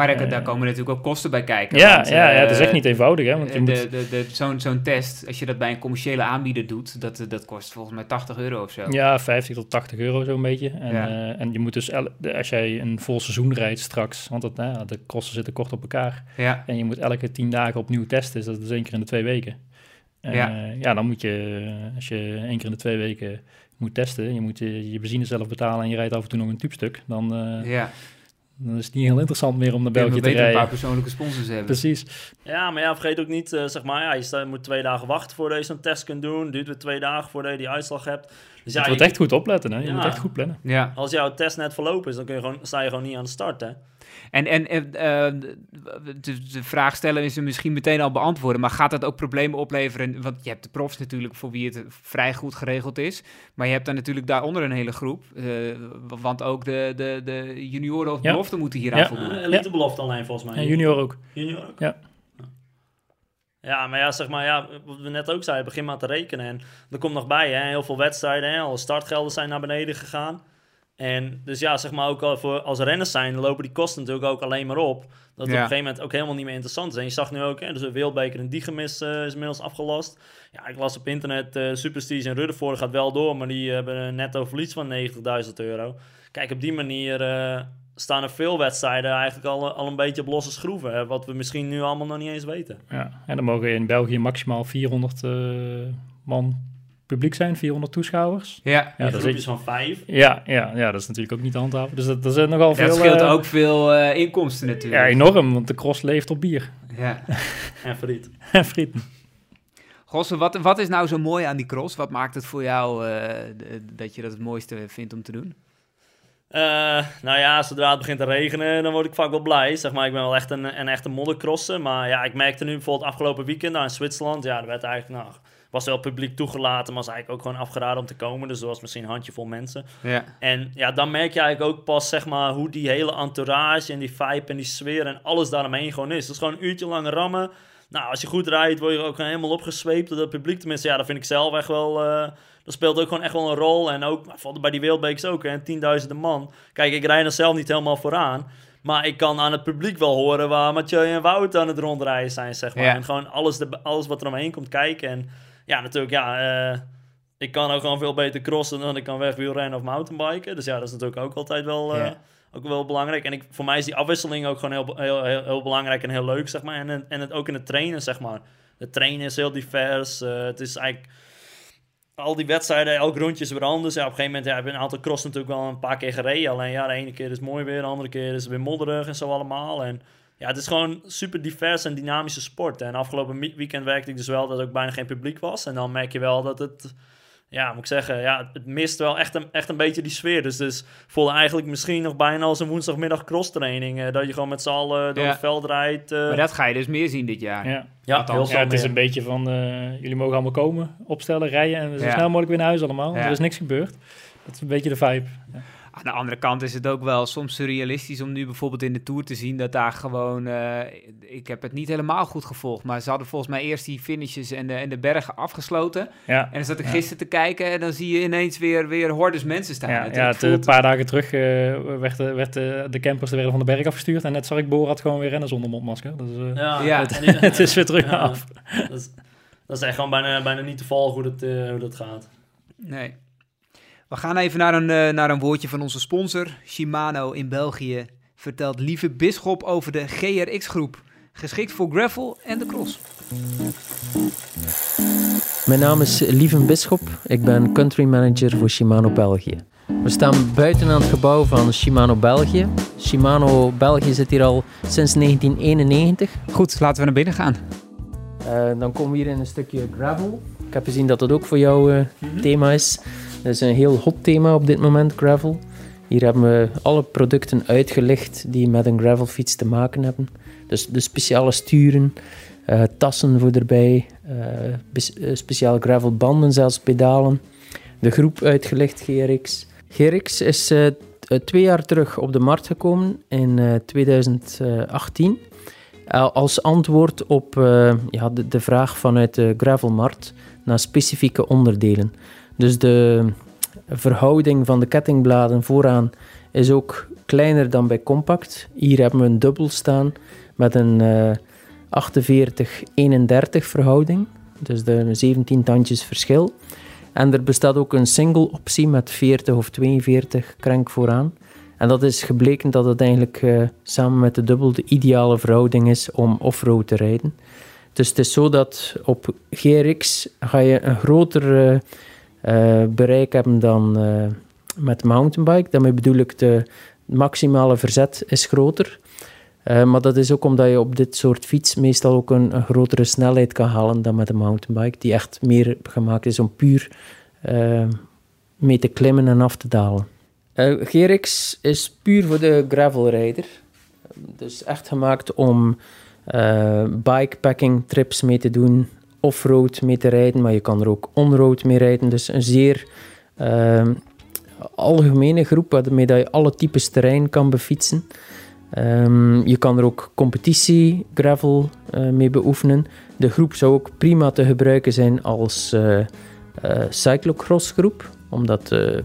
eh, Maar daar, Eh, daar komen natuurlijk ook kosten bij kijken. ja, want, ja, ja, het is eh, echt niet eenvoudig, hè, want je moet... de, de, zo'n, zo'n test, als je dat bij een commerciële aanbieder doet, dat, dat kost volgens mij 80 euro of zo. Ja, 50 tot 80 euro zo'n beetje. En, Ja. eh, en je moet dus, als jij een vol seizoen rijdt straks, want dat, nou de kosten zitten kort op elkaar, Ja. en je moet elke 10 dagen opnieuw testen, dus dat is één keer in de twee weken. Eh, Ja. ja. dan moet je, eh, als je één keer in de twee weken moet testen, je moet je, je benzine zelf betalen en je rijdt af en toe nog een tubestuk, dan, eh, ja. Dan is het niet heel interessant meer om naar België te beter een paar rijden. persoonlijke sponsors hebben. Precies. Ja, maar ja, vergeet ook niet, eh, zeg maar, ja, je moet twee dagen wachten voordat je zo'n test kunt doen. Duurt weer twee dagen voordat je die uitslag hebt. Dus ja, je je- moet echt goed opletten, hè? Je Ja. moet echt goed plannen. Ja. als jouw test net verlopen is, dan kun je gewoon, sta je gewoon niet aan de start, hè. En, en eh, eh, de, de vraag stellen is misschien meteen al beantwoorden, maar gaat dat ook problemen opleveren? Want je hebt de profs natuurlijk voor wie het vrij goed geregeld is, maar je hebt dan natuurlijk daaronder een hele groep, eh, want ook de, de, de junioren of Ja. beloften moeten hier Ja. aan voldoen. Uh, elite belofte alleen, volgens mij. En junior ook. Junior ook? Ja. Ja, maar ja, zeg maar, ja, wat we net ook zeiden, begin maar te rekenen. En er komt nog bij, hè, heel veel wedstrijden, hè, alle startgelden zijn naar beneden gegaan. En dus ja, zeg maar ook al voor, als renners zijn, lopen die kosten natuurlijk ook alleen maar op. Dat het op een gegeven moment ook helemaal niet meer interessant is. En je zag nu ook, hè, dus de Wereldbeker in Diegemis eh, is inmiddels afgelast. Ja, ik las op internet, eh Superstige en Ruddervoort gaat wel door, maar die hebben een netto verlies van 90.000 euro. Kijk, op die manier eh, staan er veel wedstrijden eigenlijk al, al een beetje op losse schroeven. Hè, wat we misschien nu allemaal nog niet eens weten. Ja, en dan mogen in België maximaal 400 eh, man publiek zijn, 400 toeschouwers. Ja, Ja, Ja, dat is, groepjes van vijf. ja, ja, ja, dat is natuurlijk ook niet te handhaven. Dus dat, dat is nogal veel... dat scheelt eh, ook veel eh, inkomsten Ja, natuurlijk. enorm, want de cross leeft op bier Ja. En friet. en frieten. Gosse, wat, wat is nou zo mooi aan die cross? Wat maakt het voor jou eh, dat je dat het mooiste vindt om te doen? Eh, nou ja, zodra het begint te regenen, dan word ik vaak wel blij. Zeg maar, ik ben wel echt een, een echte moddercrosser. Maar ja, ik merkte nu bijvoorbeeld afgelopen weekend nou, in Zwitserland. Ja, er werd eigenlijk, nou, was wel publiek toegelaten, maar was eigenlijk ook gewoon afgeraden om te komen. Dus er was misschien een handjevol mensen. Ja. En ja, dan merk je eigenlijk ook pas, zeg maar, hoe die hele entourage en die vibe en die sfeer en alles daaromheen gewoon is. Het is gewoon een uurtje lang rammen. Nou, als je goed rijdt, word je ook gewoon helemaal opgesweept door het publiek. Tenminste, ja, dat vind ik zelf echt wel... eh, dat speelt ook gewoon echt wel een rol. En ook bijvoorbeeld bij die Wereldbeeks ook, hè, tienduizenden man. Kijk, ik rijd er zelf niet helemaal vooraan. Maar ik kan aan het publiek wel horen waar Mathieu en Wout aan het rondrijden zijn, zeg maar. Ja. En gewoon alles, de, alles wat er omheen komt kijken. En ja, natuurlijk, ja... eh, ik kan ook gewoon veel beter crossen dan ik kan wegwielrennen of mountainbiken. Dus ja, dat is natuurlijk ook altijd wel, eh, Ja. ook wel belangrijk. En ik, voor mij is die afwisseling ook gewoon heel, heel, heel, heel belangrijk en heel leuk, zeg maar. En, en het, ook in het trainen, zeg maar. Het trainen is heel divers. eh, het is eigenlijk... Al die wedstrijden, elk rondje is weer anders. Ja, op een gegeven moment ja, heb je een aantal cross natuurlijk wel een paar keer gereden. Alleen ja, de ene keer is mooi weer, de andere keer is het weer modderig en zo allemaal. En ja, het is gewoon super divers en dynamische sport. En afgelopen weekend werkte ik dus wel dat er ook bijna geen publiek was. En dan merk je wel dat het, ja, moet ik zeggen, ja, het mist wel echt een, echt een beetje die sfeer. Dus, dus voelde eigenlijk misschien nog bijna als een woensdagmiddag crosstraining. eh dat je gewoon met z'n allen door Ja. het veld rijdt. eh. Maar dat ga je dus meer zien dit jaar. Ja. ja, heel het is een beetje van, eh, jullie mogen allemaal komen, opstellen, rijden en zo Ja. snel mogelijk weer naar huis allemaal. Ja. Er is niks gebeurd. Dat is een beetje de vibe. Aan de andere kant is het ook wel soms surrealistisch om nu bijvoorbeeld in de Tour te zien dat daar gewoon... eh, ik heb het niet helemaal goed gevolgd, maar ze hadden volgens mij eerst die finishes en de, en de bergen afgesloten. Ja, En dan zat ik Ja. gisteren te kijken en dan zie je ineens weer, weer hordes mensen staan. ja, Het- ja het het, een voelt- paar dagen terug eh, werd, de- werd de, de campers er weer van de berg afgestuurd. En net zag ik Borat gewoon weer rennen zonder mondmasker. Dus eh, Ja, Ja. en die- het is weer terug af. dat, is, dat is echt gewoon bijna, bijna niet te volgen hoe dat, eh, hoe dat gaat. Nee. We gaan even naar een, eh, naar een woordje van onze sponsor. Shimano in België vertelt lieve Bisschop over de GRX-groep. Geschikt voor gravel en de cross. Mijn naam is Lieven Bisschop. Ik ben country manager voor Shimano België. We staan buiten aan het gebouw van Shimano België. Shimano België zit hier al sinds 1991. Goed, laten we naar binnen gaan. Eh, dan komen we hier in een stukje gravel. Ik heb gezien dat dat ook voor jou eh, thema is. Dat is een heel hot thema op dit moment, gravel. Hier hebben we alle producten uitgelicht die met een gravelfiets te maken hebben. Dus de speciale sturen, eh, tassen voor erbij, eh, eh, speciale gravelbanden, zelfs pedalen. De groep uitgelicht, GRX. GRX is twee jaar terug op de markt gekomen in eh, 2018. Eh, als antwoord op ja, de, de vraag vanuit de gravelmarkt naar specifieke onderdelen. Dus de verhouding van de kettingbladen vooraan is ook kleiner dan bij compact. Hier hebben we een dubbel staan met een eh 48-31 verhouding. Dus de 17 tandjes verschil. En er bestaat ook een single optie met 40 of 42 krank vooraan. En dat is gebleken dat het eigenlijk eh, samen met de dubbel de ideale verhouding is om offroad te rijden. Dus het is zo dat op GRX ga je een groter eh, eh, bereik hebben dan eh, met mountainbike. Daarmee bedoel ik de maximale verzet is groter. Eh, maar dat is ook omdat je op dit soort fiets meestal ook een, grotere snelheid kan halen dan met een mountainbike, die echt meer gemaakt is om puur eh, mee te klimmen en af te dalen. Eh, GRX is puur voor de gravelrijder. Dus echt gemaakt om eh, bikepacking trips mee te doen, offroad mee te rijden, maar je kan er ook onroad mee rijden. Dus een zeer eh, algemene groep waarmee je alle types terrein kan befietsen. Ehm, je kan er ook competitie gravel eh, mee beoefenen. De groep zou ook prima te gebruiken zijn als eh, eh, cyclocross groep. Omdat de,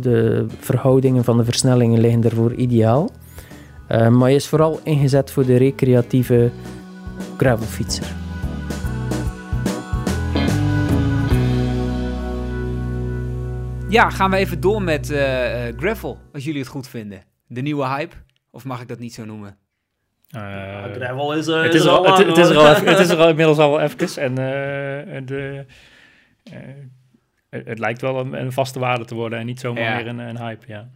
de verhoudingen van de versnellingen liggen daarvoor ideaal. Eh, maar hij is vooral ingezet voor de recreatieve gravelfietser. Ja, gaan we even door met eh, eh, gravel, als jullie het goed vinden. De nieuwe hype, of mag ik dat niet zo noemen? Eh, Gravel is, eh, het, is is er al al, het, is er al, even- het is er al inmiddels al even. En eh, de, eh, het, lijkt wel een, een vaste waarde te worden en niet zomaar Ja. meer een, een hype. Ja.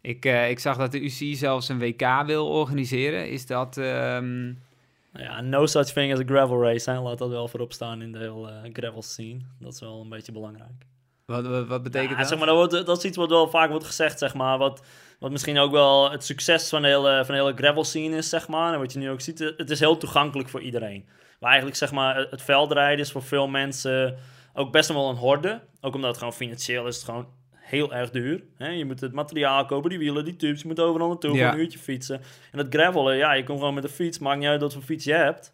Ik, eh, ik zag dat de UCI zelfs een WK wil organiseren. Is dat... ehm, Ja, no such thing as a gravel race. Hè. Laat dat wel voorop staan in de hele eh, gravel scene. Dat is wel een beetje belangrijk. Wat, wat, wat betekent Ja, dat? zeg maar, dat, wordt, dat is iets wat wel vaak wordt gezegd, zeg maar. Wat, wat misschien ook wel het succes van de hele, van de hele gravel scene is, zeg maar. En wat je nu ook ziet, het is heel toegankelijk voor iedereen. Maar eigenlijk, zeg maar, het- veldrijden is voor veel mensen ook best wel een horde. Ook omdat het gewoon financieel is het gewoon heel erg duur. Hè? Je moet het materiaal kopen, die wielen, die tubes. Je moet overal naartoe, Ja. een uurtje fietsen. En dat gravelen, ja, je komt gewoon met de fiets. Maakt niet uit wat voor fiets je hebt.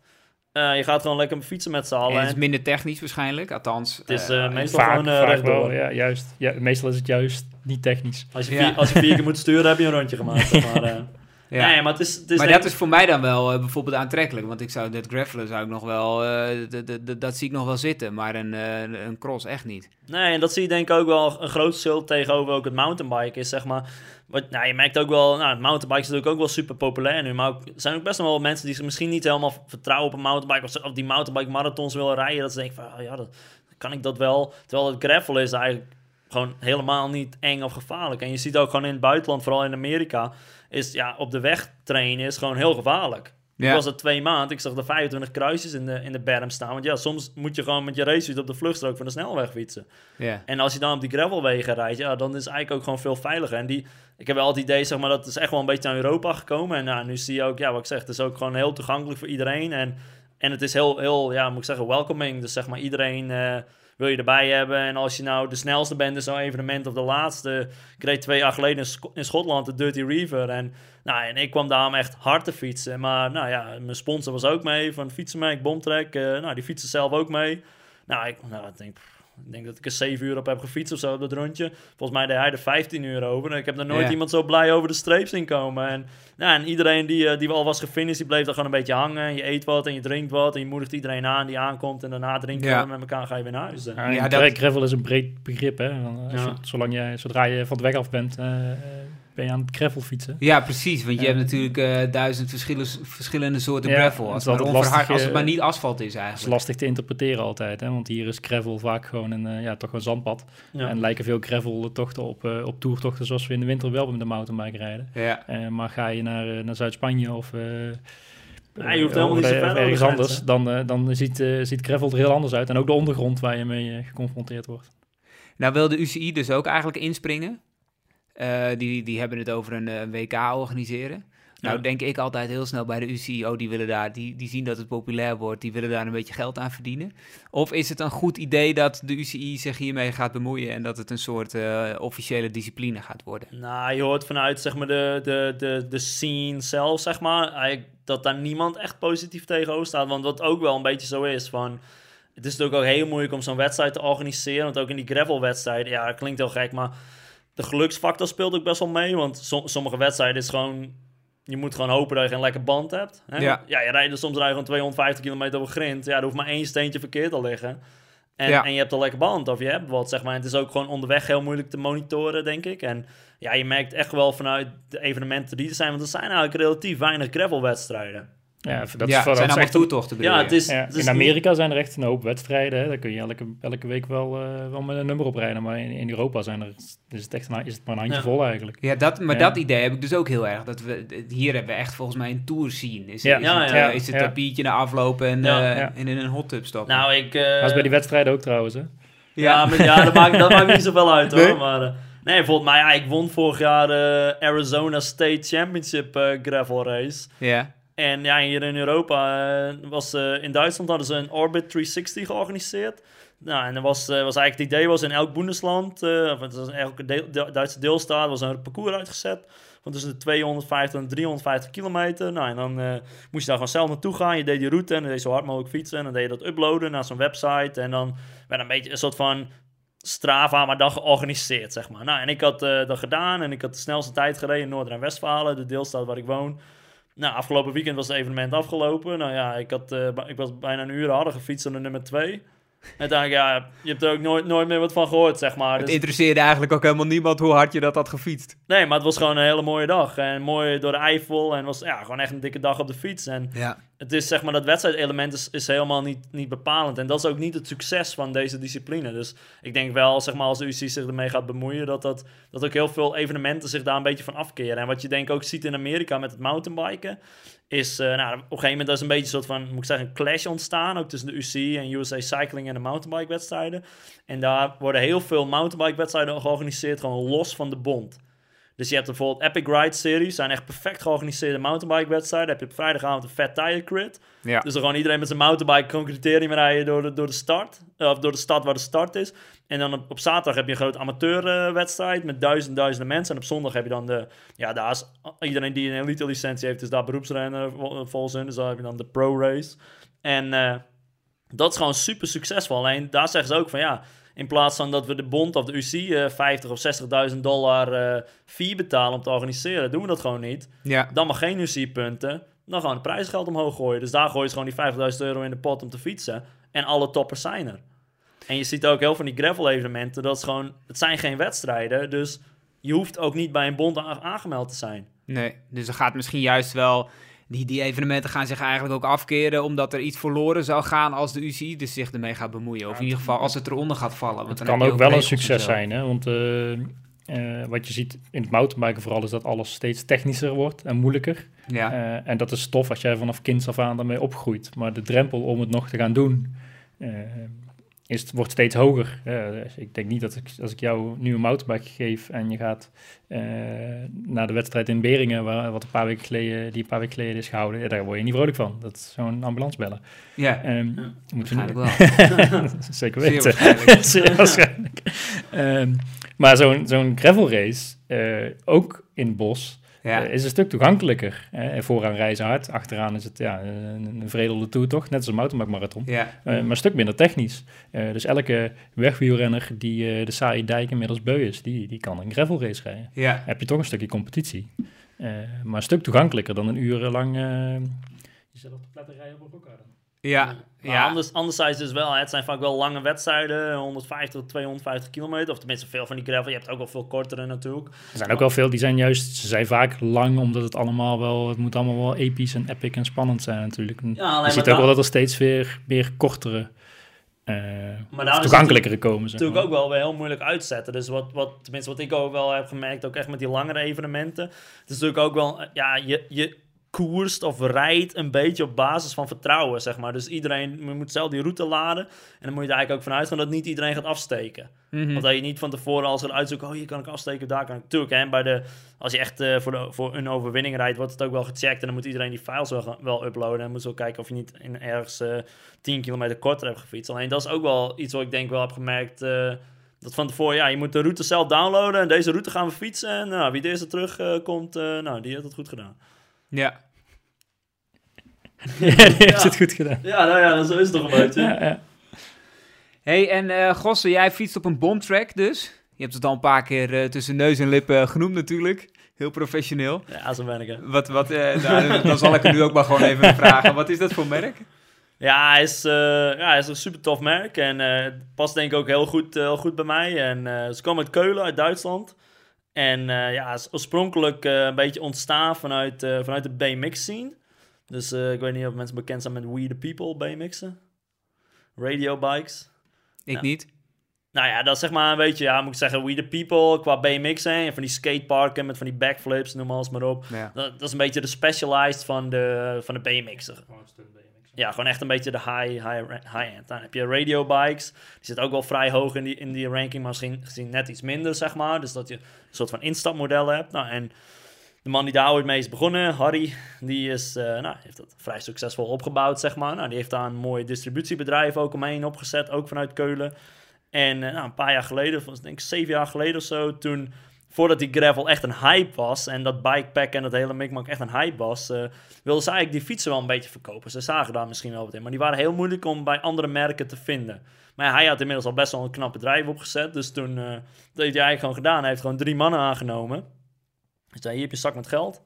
Eh, je gaat gewoon lekker fietsen met z'n En allen. het is en minder technisch waarschijnlijk, althans. Het is, eh, eh, meestal Vaak, gewoon, eh, vaak rechtdoor. wel, ja, juist. Ja, meestal is het juist niet technisch. Als je, Ja. vier, als je vier keer moet sturen, heb je een rondje gemaakt. maar, eh. Ja. Nee, maar het is, het is maar dat is voor mij dan wel eh, bijvoorbeeld aantrekkelijk. Want ik zou dat gravelen zou ik nog wel, eh, dat zie ik nog wel zitten. Maar een, eh, een cross echt niet. Nee, en dat zie je denk ik ook wel een groot verschil tegenover ook het mountainbike is, zeg maar. Wat, nou, je merkt ook wel, nou, het mountainbike is natuurlijk ook wel super populair nu, maar ook, er zijn ook best wel mensen die misschien niet helemaal vertrouwen op een mountainbike of, of die mountainbike marathons willen rijden, dat ze denken van, oh ja, dat, kan ik dat wel? Terwijl het gravel is eigenlijk gewoon helemaal niet eng of gevaarlijk. En je ziet ook gewoon in het buitenland, vooral in Amerika, is ja, op de weg trainen is gewoon heel gevaarlijk. Ja. Ik was er twee maanden, ik zag er 25 kruisjes in de, in de berm staan. Want ja, soms moet je gewoon met je racefiets op de vluchtstrook van de snelweg fietsen. Ja. En als je dan op die gravelwegen rijdt, ja, dan is het eigenlijk ook gewoon veel veiliger. En die, ik heb wel het idee, zeg maar, dat is echt wel een beetje naar Europa gekomen. En nou, nu zie je ook, ja, wat ik zeg, het is ook gewoon heel toegankelijk voor iedereen. En, en het is heel, heel, ja, moet ik zeggen, welcoming. Dus zeg maar, iedereen eh, wil je erbij hebben. En als je nou de snelste bent in zo'n evenement of de laatste. Ik reed twee jaar geleden in, Schotland de Dirty River. En, nou, en ik kwam daarom echt hard te fietsen. Maar nou ja, mijn sponsor was ook mee van Fietsenmerk, Bomtrek. eh nou, die fietsen zelf ook mee. Nou, ik, nou, ik denk, ik denk dat ik er 7 uur op heb gefietst of zo op dat rondje. Volgens mij deed hij er 15 uur over. En ik heb er nooit Ja. iemand zo blij over de streep zien komen. En, nou, en iedereen die, eh, die al was gefinished, die bleef daar gewoon een beetje hangen. Je eet wat en je drinkt wat. En je moedigt iedereen aan die aankomt. En daarna drinken Ja. we met elkaar ga je weer naar huis. Ja, Ja, en dat- gra- Gravel is een breed begrip. Hè? Als je, zolang je, zodra je van de weg af bent, eh, eh, ben je aan het gravel fietsen. Ja, precies. Want je hebt natuurlijk eh, duizend verschillen, verschillende soorten Ja, gravel. Als is het, maar lastig, als het maar eh, niet asfalt is Het is eigenlijk. lastig te interpreteren altijd. Hè? Want hier is gravel vaak gewoon een, eh, ja, toch een zandpad. Ja. En lijken veel graveltochten op, eh op toertochten zoals we in de winter wel met de mountainbike rijden. Ja. Eh, maar ga je naar, naar Zuid-Spanje of, eh, je hoeft helemaal niet zo ver of over de ergens anders, dan, eh, dan ziet, eh, ziet gravel er heel anders uit. En ook de ondergrond waar je mee geconfronteerd wordt. Nou wil de UCI dus ook eigenlijk inspringen. Eh, die, die hebben het over een, eh, WK organiseren. Nou Ja. denk ik altijd heel snel bij de UCI, oh die willen daar, die, die zien dat het populair wordt, die willen daar een beetje geld aan verdienen. Of is het een goed idee dat de UCI zich hiermee gaat bemoeien en dat het een soort eh, officiële discipline gaat worden? Nou, je hoort vanuit zeg maar, de, de, de, de scene zelf, zeg maar, dat daar niemand echt positief tegenover staat. Want wat ook wel een beetje zo is, van, het is natuurlijk ook heel moeilijk om zo'n wedstrijd te organiseren. Want ook in die gravel-wedstrijden, ja, dat klinkt heel gek, maar de geluksfactor speelt ook best wel mee. Want som- sommige wedstrijden is gewoon, je moet gewoon hopen dat je geen lekker band hebt. Hè? Ja. ja, je rijdt er soms rij je gewoon 250 kilometer over grind. Ja, er hoeft maar één steentje verkeerd te liggen. En, Ja. en je hebt een lekker band of je hebt wat, zeg maar. En het is ook gewoon onderweg heel moeilijk te monitoren, denk ik. En ja, je merkt echt wel vanuit de evenementen die er zijn, want er zijn eigenlijk relatief weinig gravelwedstrijden. Ja, dat ja, is, zijn allemaal echt toertochten Ja, het is, Ja, het is in Amerika zijn er echt een hoop wedstrijden. Hè. Daar kun je elke, elke week wel, eh, wel met een nummer op rijden. Maar in, in Europa zijn er, is, het echt een, is het maar een handje Ja. vol eigenlijk. Ja, dat, maar Ja. dat idee heb ik dus ook heel erg. Dat we, hier hebben we echt volgens mij een tour scene. Is, Ja. is Ja, het, ja, eh, is het ja. tapiertje naar aflopen en, Ja, eh, en in een hot tub stoppen? Nou, ik... eh, Dat is bij die wedstrijden ook trouwens. Hè. Ja, maar, ja dat, maakt, dat maakt niet zoveel uit hoor. Nee? Maar, nee, volgens mij, ja, ik won vorig jaar de Arizona State Championship eh, gravel race. ja. En ja, hier in Europa eh, was eh, in Duitsland hadden ze een Orbit 360 georganiseerd. Nou, en er was, eh, was eigenlijk het idee was in elk Bundesland, of het was in elke deel- de- Duitse deelstaat, was een parcours uitgezet. Van tussen de 250 en 350 kilometer. Nou, en dan moest je daar gewoon zelf naartoe gaan. Je deed die route en dan deed je zo hard mogelijk fietsen. En dan deed je dat uploaden naar zo'n website. En dan werd een beetje een soort van Strava, maar dan georganiseerd, zeg maar. Nou, en ik had dat gedaan en ik had de snelste tijd gereden in Noord- en Westfalen, de deelstaat waar ik woon. Nou, afgelopen weekend was het evenement afgelopen. Nou ja, ik, had, uh, ik was bijna een uur harder gefietst dan de nummer 2. Uiteindelijk, ja, je hebt er ook nooit, nooit meer wat van gehoord, zeg maar. Het dus- interesseerde eigenlijk ook helemaal niemand hoe hard je dat had gefietst. Nee, maar het was gewoon een hele mooie dag. En mooi door de Eifel. En was ja, gewoon echt een dikke dag op de fiets. En ja. het is, zeg maar, dat wedstrijdelement is, is helemaal niet, niet bepalend. En dat is ook niet het succes van deze discipline. Dus ik denk wel, zeg maar, als de UC zich ermee gaat bemoeien, dat, dat, dat ook heel veel evenementen zich daar een beetje van afkeren. En wat je denk ook ziet in Amerika met het mountainbiken is uh, nou, op een gegeven moment is een beetje een soort van, moet ik zeggen, een clash ontstaan. Ook tussen de UC en USA Cycling en de mountainbike wedstrijden. En daar worden heel veel mountainbike wedstrijden georganiseerd, gewoon los van de bond. Dus je hebt bijvoorbeeld Epic Ride Series, zijn echt perfect georganiseerde mountainbike wedstrijden. Dan heb je op vrijdagavond een Fat Tire Crit. Ja. Dus dan gewoon iedereen met zijn mountainbike kan criterium rijden door de, door de start. Of door de stad waar de start is. En dan op, op zaterdag heb je een grote amateurwedstrijd met duizenden, duizenden mensen. En op zondag heb je dan de... Ja, daar is iedereen die een elite licentie heeft, is daar beroepsrenner vol- volgens hun. Dus dan heb je dan de pro race. En eh, dat is gewoon super succesvol. Alleen daar zeggen ze ook van ja... In plaats van dat we de bond of de UC eh 50 of 60.000 dollar eh fee betalen om te organiseren, doen we dat gewoon niet. Ja. Dan mag geen UC-punten. Dan gaan we het prijsgeld omhoog gooien. Dus daar gooien ze gewoon die 50.000 euro in de pot om te fietsen. En alle toppers zijn er. En je ziet ook heel veel van die gravel-evenementen. Dat is gewoon, het zijn geen wedstrijden. Dus je hoeft ook niet bij een bond aangemeld te zijn. Nee, dus er gaat misschien juist wel... Die, die evenementen gaan zich eigenlijk ook afkeren... omdat er iets verloren zou gaan als de UCI dus zich ermee gaat bemoeien. Of in ieder geval als het eronder gaat vallen. Want Het kan ook wel een succes zijn, hè? want eh, eh, wat je ziet in het mountainbiken vooral is dat alles steeds technischer wordt en moeilijker. Ja. Eh, en dat is tof als jij vanaf kinds af aan daarmee opgroeit. Maar de drempel om het nog te gaan doen is, wordt steeds hoger. Eh, dus ik denk niet dat ik, als ik jou nu een mountainbike geef en je gaat eh, naar de wedstrijd in Beringen, waar, wat een paar weken geleden, die een paar weken geleden is gehouden, ja, daar word je niet vrolijk van. Dat is zo'n ambulance bellen. ja, Ehm, we niet- waarschijnlijk wel. Zeker weten. waarschijnlijk. Zeer waarschijnlijk. Ehm, maar zo'n zo'n gravel race, eh, ook in het bos, Ja. eh, is een stuk toegankelijker. Hè? Vooraan reizen hard, achteraan is het ja, een, een vredelde tour toch? Net als een mountainbike marathon. ja. Eh, maar een stuk minder technisch. Eh, dus elke wegwielrenner die de saaie dijk inmiddels beu is, die, die kan een gravel race rijden. Ja. heb je toch een stukje competitie. Maar een stuk toegankelijker dan een uur lang eh jezelf te pletten rijden op. Ja. Maar Ja. anders, anderzijds dus wel, het zijn vaak wel lange wedstrijden, 150 tot 250 kilometer. Of tenminste veel van die gravel. Je hebt ook wel veel kortere natuurlijk. Er zijn ook wel veel, die zijn juist, ze zijn vaak lang, omdat het allemaal wel, het moet allemaal wel episch en epic en spannend zijn natuurlijk. Ja, je ziet ook dan- wel dat er steeds weer meer kortere, eh, Maar toegankelijkere komen. Zeg natuurlijk maar. ook wel weer heel moeilijk uitzetten. Dus wat, wat, tenminste wat ik ook wel heb gemerkt, ook echt met die langere evenementen. Het is natuurlijk ook wel, ja, je, je koerst of rijdt een beetje op basis van vertrouwen, zeg maar. Dus iedereen je moet zelf die route laden. En dan moet je er eigenlijk ook vanuit gaan dat niet iedereen gaat afsteken. Mhm. Want dat je niet van tevoren als er uitzoeken, oh hier kan ik afsteken, daar kan ik. Hè, bij de, als je echt eh, voor, de, voor een overwinning rijdt, wordt het ook wel gecheckt. En dan moet iedereen die files wel, wel uploaden. En moet zo kijken of je niet in ergens eh 10 kilometer korter hebt gefietst. Alleen dat is ook wel iets wat ik denk wel heb gemerkt. eh, dat van tevoren, ja, je moet de route zelf downloaden. En deze route gaan we fietsen. En nou, wie de eerste terug eh, komt, nou, die heeft het goed gedaan. Ja. ja, die heeft Ja. het goed gedaan. Ja, nou ja, zo is het toch een beetje. Ja, ja. hey, en eh Gosse, jij fietst op een bomtrack dus. Je hebt het al een paar keer eh, tussen neus en lippen genoemd natuurlijk. Heel professioneel. Ja, zo ben ik, hè. Wat, wat, eh, nou, dan zal ik er nu ook maar gewoon even vragen. Wat is dat voor merk? Ja, hij is, eh, ja, hij is een super tof merk. En eh, het past denk ik ook heel goed, eh, heel goed bij mij. En eh, ze komen uit Keulen, uit Duitsland. En eh, ja, is oorspronkelijk eh, een beetje ontstaan vanuit, eh, vanuit de BMX scene. Dus eh, ik weet niet of mensen bekend zijn met We The People BMX'en. Radio bikes. Ik Ja. niet. Nou ja, dat is zeg maar een beetje, ja, moet ik zeggen, We The People qua BMX'en. En van die skateparken met van die backflips, noem alles maar op. Ja. Dat, dat is een beetje de specialized van de, van de BMX'er. Ja, gewoon echt een beetje de high, high, high-end. Dan heb je radio bikes. Die zitten ook wel vrij hoog in die, in die ranking, maar misschien, misschien net iets minder, zeg maar. Dus dat je een soort van instapmodel hebt. Nou, en de man die daar ooit mee is begonnen, Harry, die is, eh, nou, heeft dat vrij succesvol opgebouwd, zeg maar. Nou, die heeft daar een mooi distributiebedrijf ook omheen opgezet, ook vanuit Keulen. En eh, nou, een paar jaar geleden, volgens denk zeven jaar geleden of zo, toen, voordat die gravel echt een hype was en dat bikepack en dat hele mikmak echt een hype was, eh, wilden ze eigenlijk die fietsen wel een beetje verkopen. Ze zagen daar misschien wel wat in, maar die waren heel moeilijk om bij andere merken te vinden. Maar hij had inmiddels al best wel een knap bedrijf opgezet. Dus toen dat heeft hij eigenlijk gewoon gedaan. Hij heeft gewoon drie mannen aangenomen. Zei, hier heb je een zak met geld.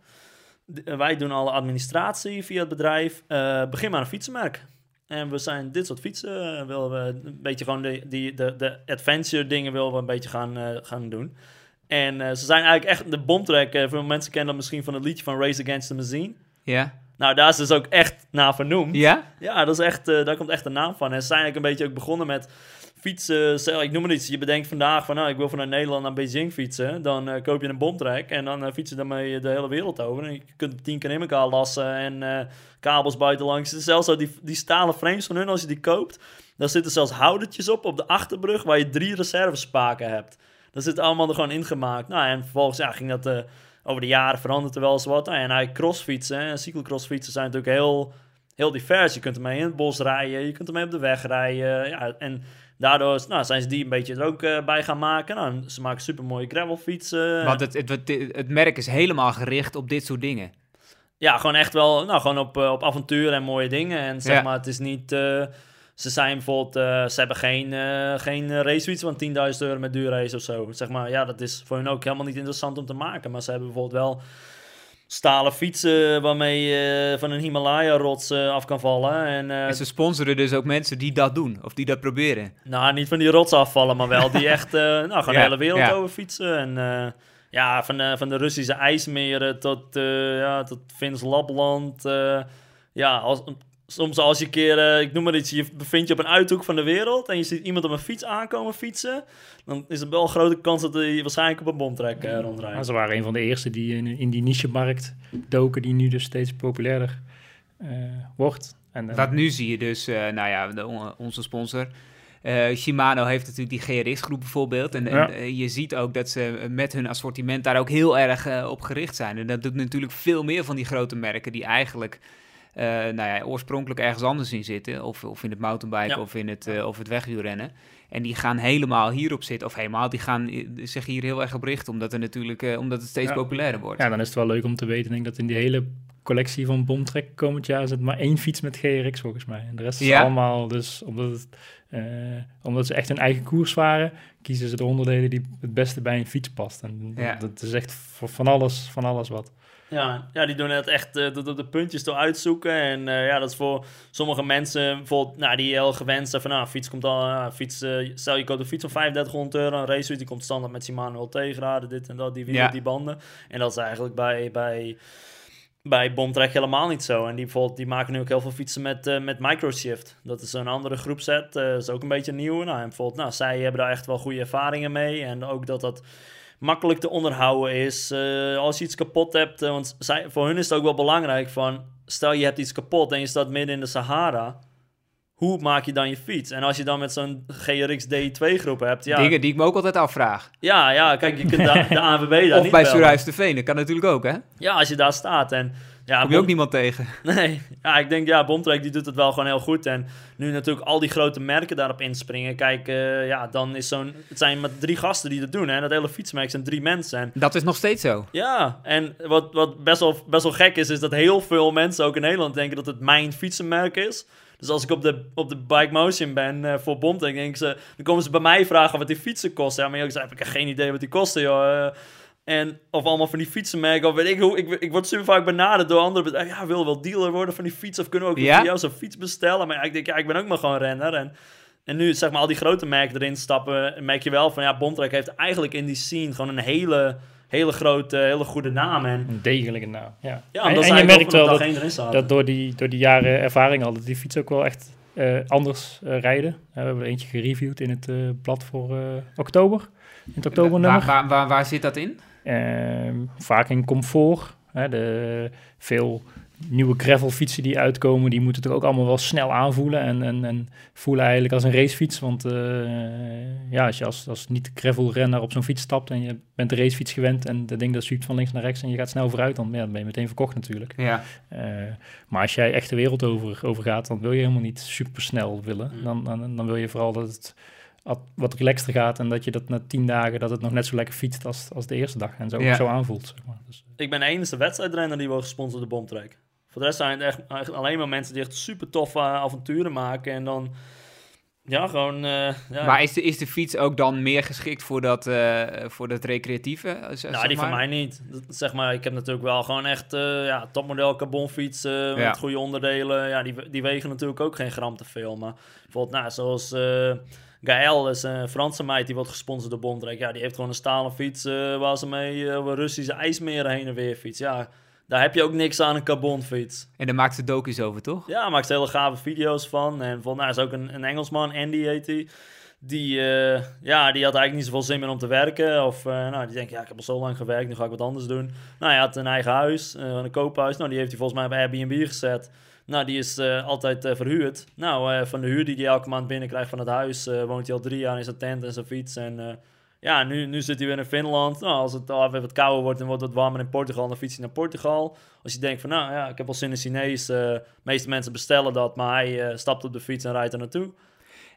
Eh, wij doen alle administratie via het bedrijf. Eh, begin maar een fietsenmerk. En we zijn dit soort fietsen, eh, willen we een beetje gewoon de, die, de, de adventure dingen willen we een beetje gaan, gaan doen. En ze zijn eigenlijk echt de bomtrek. eh veel mensen kennen dat misschien van het liedje van Race Against the Machine. Ja? Nou, daar is dus ook echt naar vernoemd. Ja? Ja, dat is echt, daar komt echt de naam van. En ze zijn eigenlijk een beetje ook begonnen met fietsen. Stel, ik noem maar iets. Je bedenkt vandaag van, nou, ik wil vanuit Nederland naar Beijing fietsen. Dan eh, koop je een bomtrek en dan uh, fiets je daarmee de hele wereld over. En je kunt tien keer in elkaar lassen en eh, kabels buitenlangs. Zelfs zo, die, die stalen frames van hun, als je die koopt, daar zitten zelfs houdertjes op, op de achterbrug, waar je drie reservespaken hebt. Dat zit allemaal er gewoon ingemaakt. Nou, en vervolgens ja, ging dat... eh, over de jaren verandert er wel eens wat. Nou, en hij crossfietsen en cyclocrossfietsen zijn natuurlijk heel, heel divers. Je kunt ermee in het bos rijden, je kunt ermee op de weg rijden. Ja, en daardoor nou, zijn ze die een beetje er ook eh, bij gaan maken. Nou, ze maken super mooie gravelfietsen. Want het, het, het, het merk is helemaal gericht op dit soort dingen. Ja, gewoon echt wel, nou, gewoon op, eh, op avontuur en mooie dingen. En zeg Ja. maar, het is niet... eh, ze zijn bijvoorbeeld, ze hebben geen, eh geen racefiets van 10.000 euro met duurrace of zo. Zeg maar, ja, dat is voor hun ook helemaal niet interessant om te maken. Maar ze hebben bijvoorbeeld wel stalen fietsen waarmee je van een Himalaya-rots eh, af kan vallen. En, eh, En ze sponsoren dus ook mensen die dat doen, of die dat proberen. nou, niet van die rots afvallen, maar wel die echt, eh, nou, gewoon de hele wereld ja. over fietsen. En eh, ja, van, de van de Russische ijsmeren tot, eh ja, tot Fins Lapland. eh, ja, als, soms als je een keer, eh, ik noem maar iets, je bevindt je op een uithoek van de wereld en je ziet iemand op een fiets aankomen fietsen, dan is er wel een grote kans dat hij waarschijnlijk op een bomtrek eh, rondrijdt. Ze waren een van de eerste die in, in die niche-markt doken, die nu dus steeds populairder eh, wordt. En, Wat nu zie je dus, eh, nou ja, de, onze sponsor. eh, Shimano heeft natuurlijk die GRX-groep bijvoorbeeld. En, en, Ja. je ziet ook dat ze met hun assortiment daar ook heel erg op gericht zijn. En dat doet natuurlijk veel meer van die grote merken die eigenlijk eh, nou ja, oorspronkelijk ergens anders in zitten. Of, of in het mountainbiken Ja. of in het, eh, of het wegwielrennen. En die gaan helemaal hierop zitten. Of helemaal, die gaan eh, zich hier heel erg op richten. Omdat, er natuurlijk, eh, omdat het steeds Ja. populairder wordt. ja, dan is het wel leuk om te weten denk ik, dat in die hele collectie van Bomtrek komend jaar zit maar één fiets met GRX volgens mij. En de rest is Ja. allemaal, dus omdat, het, eh, omdat ze echt hun eigen koers varen, kiezen ze de onderdelen die het beste bij een fiets past. En Ja. dat, dat is echt voor van alles, van alles wat. Ja, ja, die doen het echt eh, de, puntjes door uitzoeken. En eh, ja, dat is voor sommige mensen bijvoorbeeld, nou, die heel gewend zijn van, nou, fiets komt al, uh, fiets, eh, stel je koopt een fiets van 3500 euro, een racefiets, die komt standaard met Shimano LT-graden, dit en dat, die wielen, Ja. die banden. En dat is eigenlijk bij, bij, bij Bomtrek helemaal niet zo. En die, bijvoorbeeld, die maken nu ook heel veel fietsen met, eh, met Microshift. Dat is een andere groepset, eh is ook een beetje nieuw. Nou, en bijvoorbeeld, nou, zij hebben daar echt wel goede ervaringen mee. En ook dat dat makkelijk te onderhouden is. Eh, als je iets kapot hebt, eh, want zij, voor hun is het ook wel belangrijk van... Stel je hebt iets kapot en je staat midden in de Sahara. Hoe maak je dan je fiets? En als je dan met zo'n GRX D2 groep hebt, ja, Dingen die ik me ook altijd afvraag. ja, ja, kijk, je kunt de, de ANWB daar Of niet bij bellen. Surhuis TV, dat kan natuurlijk ook, hè? Ja, als je daar staat en... Ja, Kom je ook niemand tegen. Nee, ja, ik denk, ja, Bomtrek die doet het wel gewoon heel goed. En nu natuurlijk al die grote merken daarop inspringen. Kijk, eh, ja, dan is zo'n... Het zijn maar drie gasten die dat doen, hè. Dat hele fietsmerk zijn drie mensen. En Dat is nog steeds zo. ja, en wat, wat best, wel, best wel gek is, is dat heel veel mensen ook in Nederland denken dat het mijn fietsenmerk is. Dus als ik op de, op de Bike Motion ben eh, voor Bomtrek, denk ze, dan komen ze bij mij vragen wat die fietsen kosten. Ja, maar ik zei, heb ik geen idee wat die kosten, joh. Eh, en, of allemaal van die fietsenmerken, of weet ik hoe. Ik, ik word super vaak benaderd door andere bedrijven. Ja, wil wel dealer worden van die fiets, of kunnen we ook Ja? voor jou zo'n fiets bestellen? Maar ja, ik denk, ja, ik ben ook maar gewoon renner. En, en nu, zeg maar, al die grote merken erin stappen, merk je wel van, ja, Bomtrek heeft eigenlijk in die scene gewoon een hele, hele grote, hele goede naam. En Een degelijke naam. Ja, ja, en, je merkt wel dat, door die, door die jaren ervaring al, dat die fiets ook wel echt eh, anders eh, rijden. Eh, we hebben er eentje gereviewd in het eh, blad voor eh, oktober. In het Waar, oktobernummer. waar, waar, waar zit dat in? Ehm, vaak in comfort. Hè, de, veel nieuwe gravelfietsen die uitkomen, die moeten toch ook allemaal wel snel aanvoelen en, en, en voelen eigenlijk als een racefiets. Want eh, ja, als je als, als niet-gravelrenner op zo'n fiets stapt en je bent de racefiets gewend en dat ding dat zuipt van links naar rechts en je gaat snel vooruit, dan, ja, dan ben je meteen verkocht natuurlijk. Ja. Eh, maar als jij echt de wereld over, over gaat, dan wil je helemaal niet super snel willen. Mm. Dan, dan, dan wil je vooral dat het wat- wat relaxter gaat en dat je dat na tien dagen dat het nog net zo lekker fietst als, als de eerste dag en zo, Ja. zo aanvoelt. Zeg maar. dus, Ik ben de enige wedstrijdrenner die wordt gesponsord door Bomtrek. Voor de rest zijn het echt, echt alleen maar mensen die echt super toffe avonturen maken. En dan Ja, gewoon... eh, ja. Maar is de, is de fiets ook dan meer geschikt voor dat, eh, voor dat recreatieve? eh, Nou, zeg die maar? van mij niet. Dat, zeg maar, ik heb natuurlijk wel gewoon echt eh ja, topmodel carbonfiets eh, Ja. met goede onderdelen. Ja, die, die wegen natuurlijk ook geen gram te veel. Maar bijvoorbeeld, nou, zoals eh Gaël, is een Franse meid die wordt gesponsord door Bontrek. Ja, die heeft gewoon een stalen fiets eh, waar ze mee eh, over Russische ijsmeren heen en weer fiets. Ja, daar heb je ook niks aan een carbonfiets. En daar maakt ze docu's over, toch? Ja, maakt hele gave video's van. En volgens mij is ook een, een Engelsman, Andy heet hij. Die, eh, ja, die had eigenlijk niet zoveel zin meer om te werken. Of nou, die denkt, ja, ik heb al zo lang gewerkt, nu ga ik wat anders doen. Nou, hij had een eigen huis, een koophuis. Nou, die heeft hij volgens mij bij Airbnb gezet. Nou, die is eh, altijd eh, verhuurd. Nou, eh, van de huur die hij elke maand binnenkrijgt van het huis, woont hij al drie jaar in zijn tent en zijn fiets. En ja, nu, nu zit hij weer in Finland. Nou, als het al even wat kouder wordt en wordt het wat warmer in Portugal, dan fiets hij naar Portugal. Als je denkt van, nou ja, ik heb al zin in Chinees. De meeste mensen bestellen dat, maar hij stapt op de fiets en rijdt er naartoe.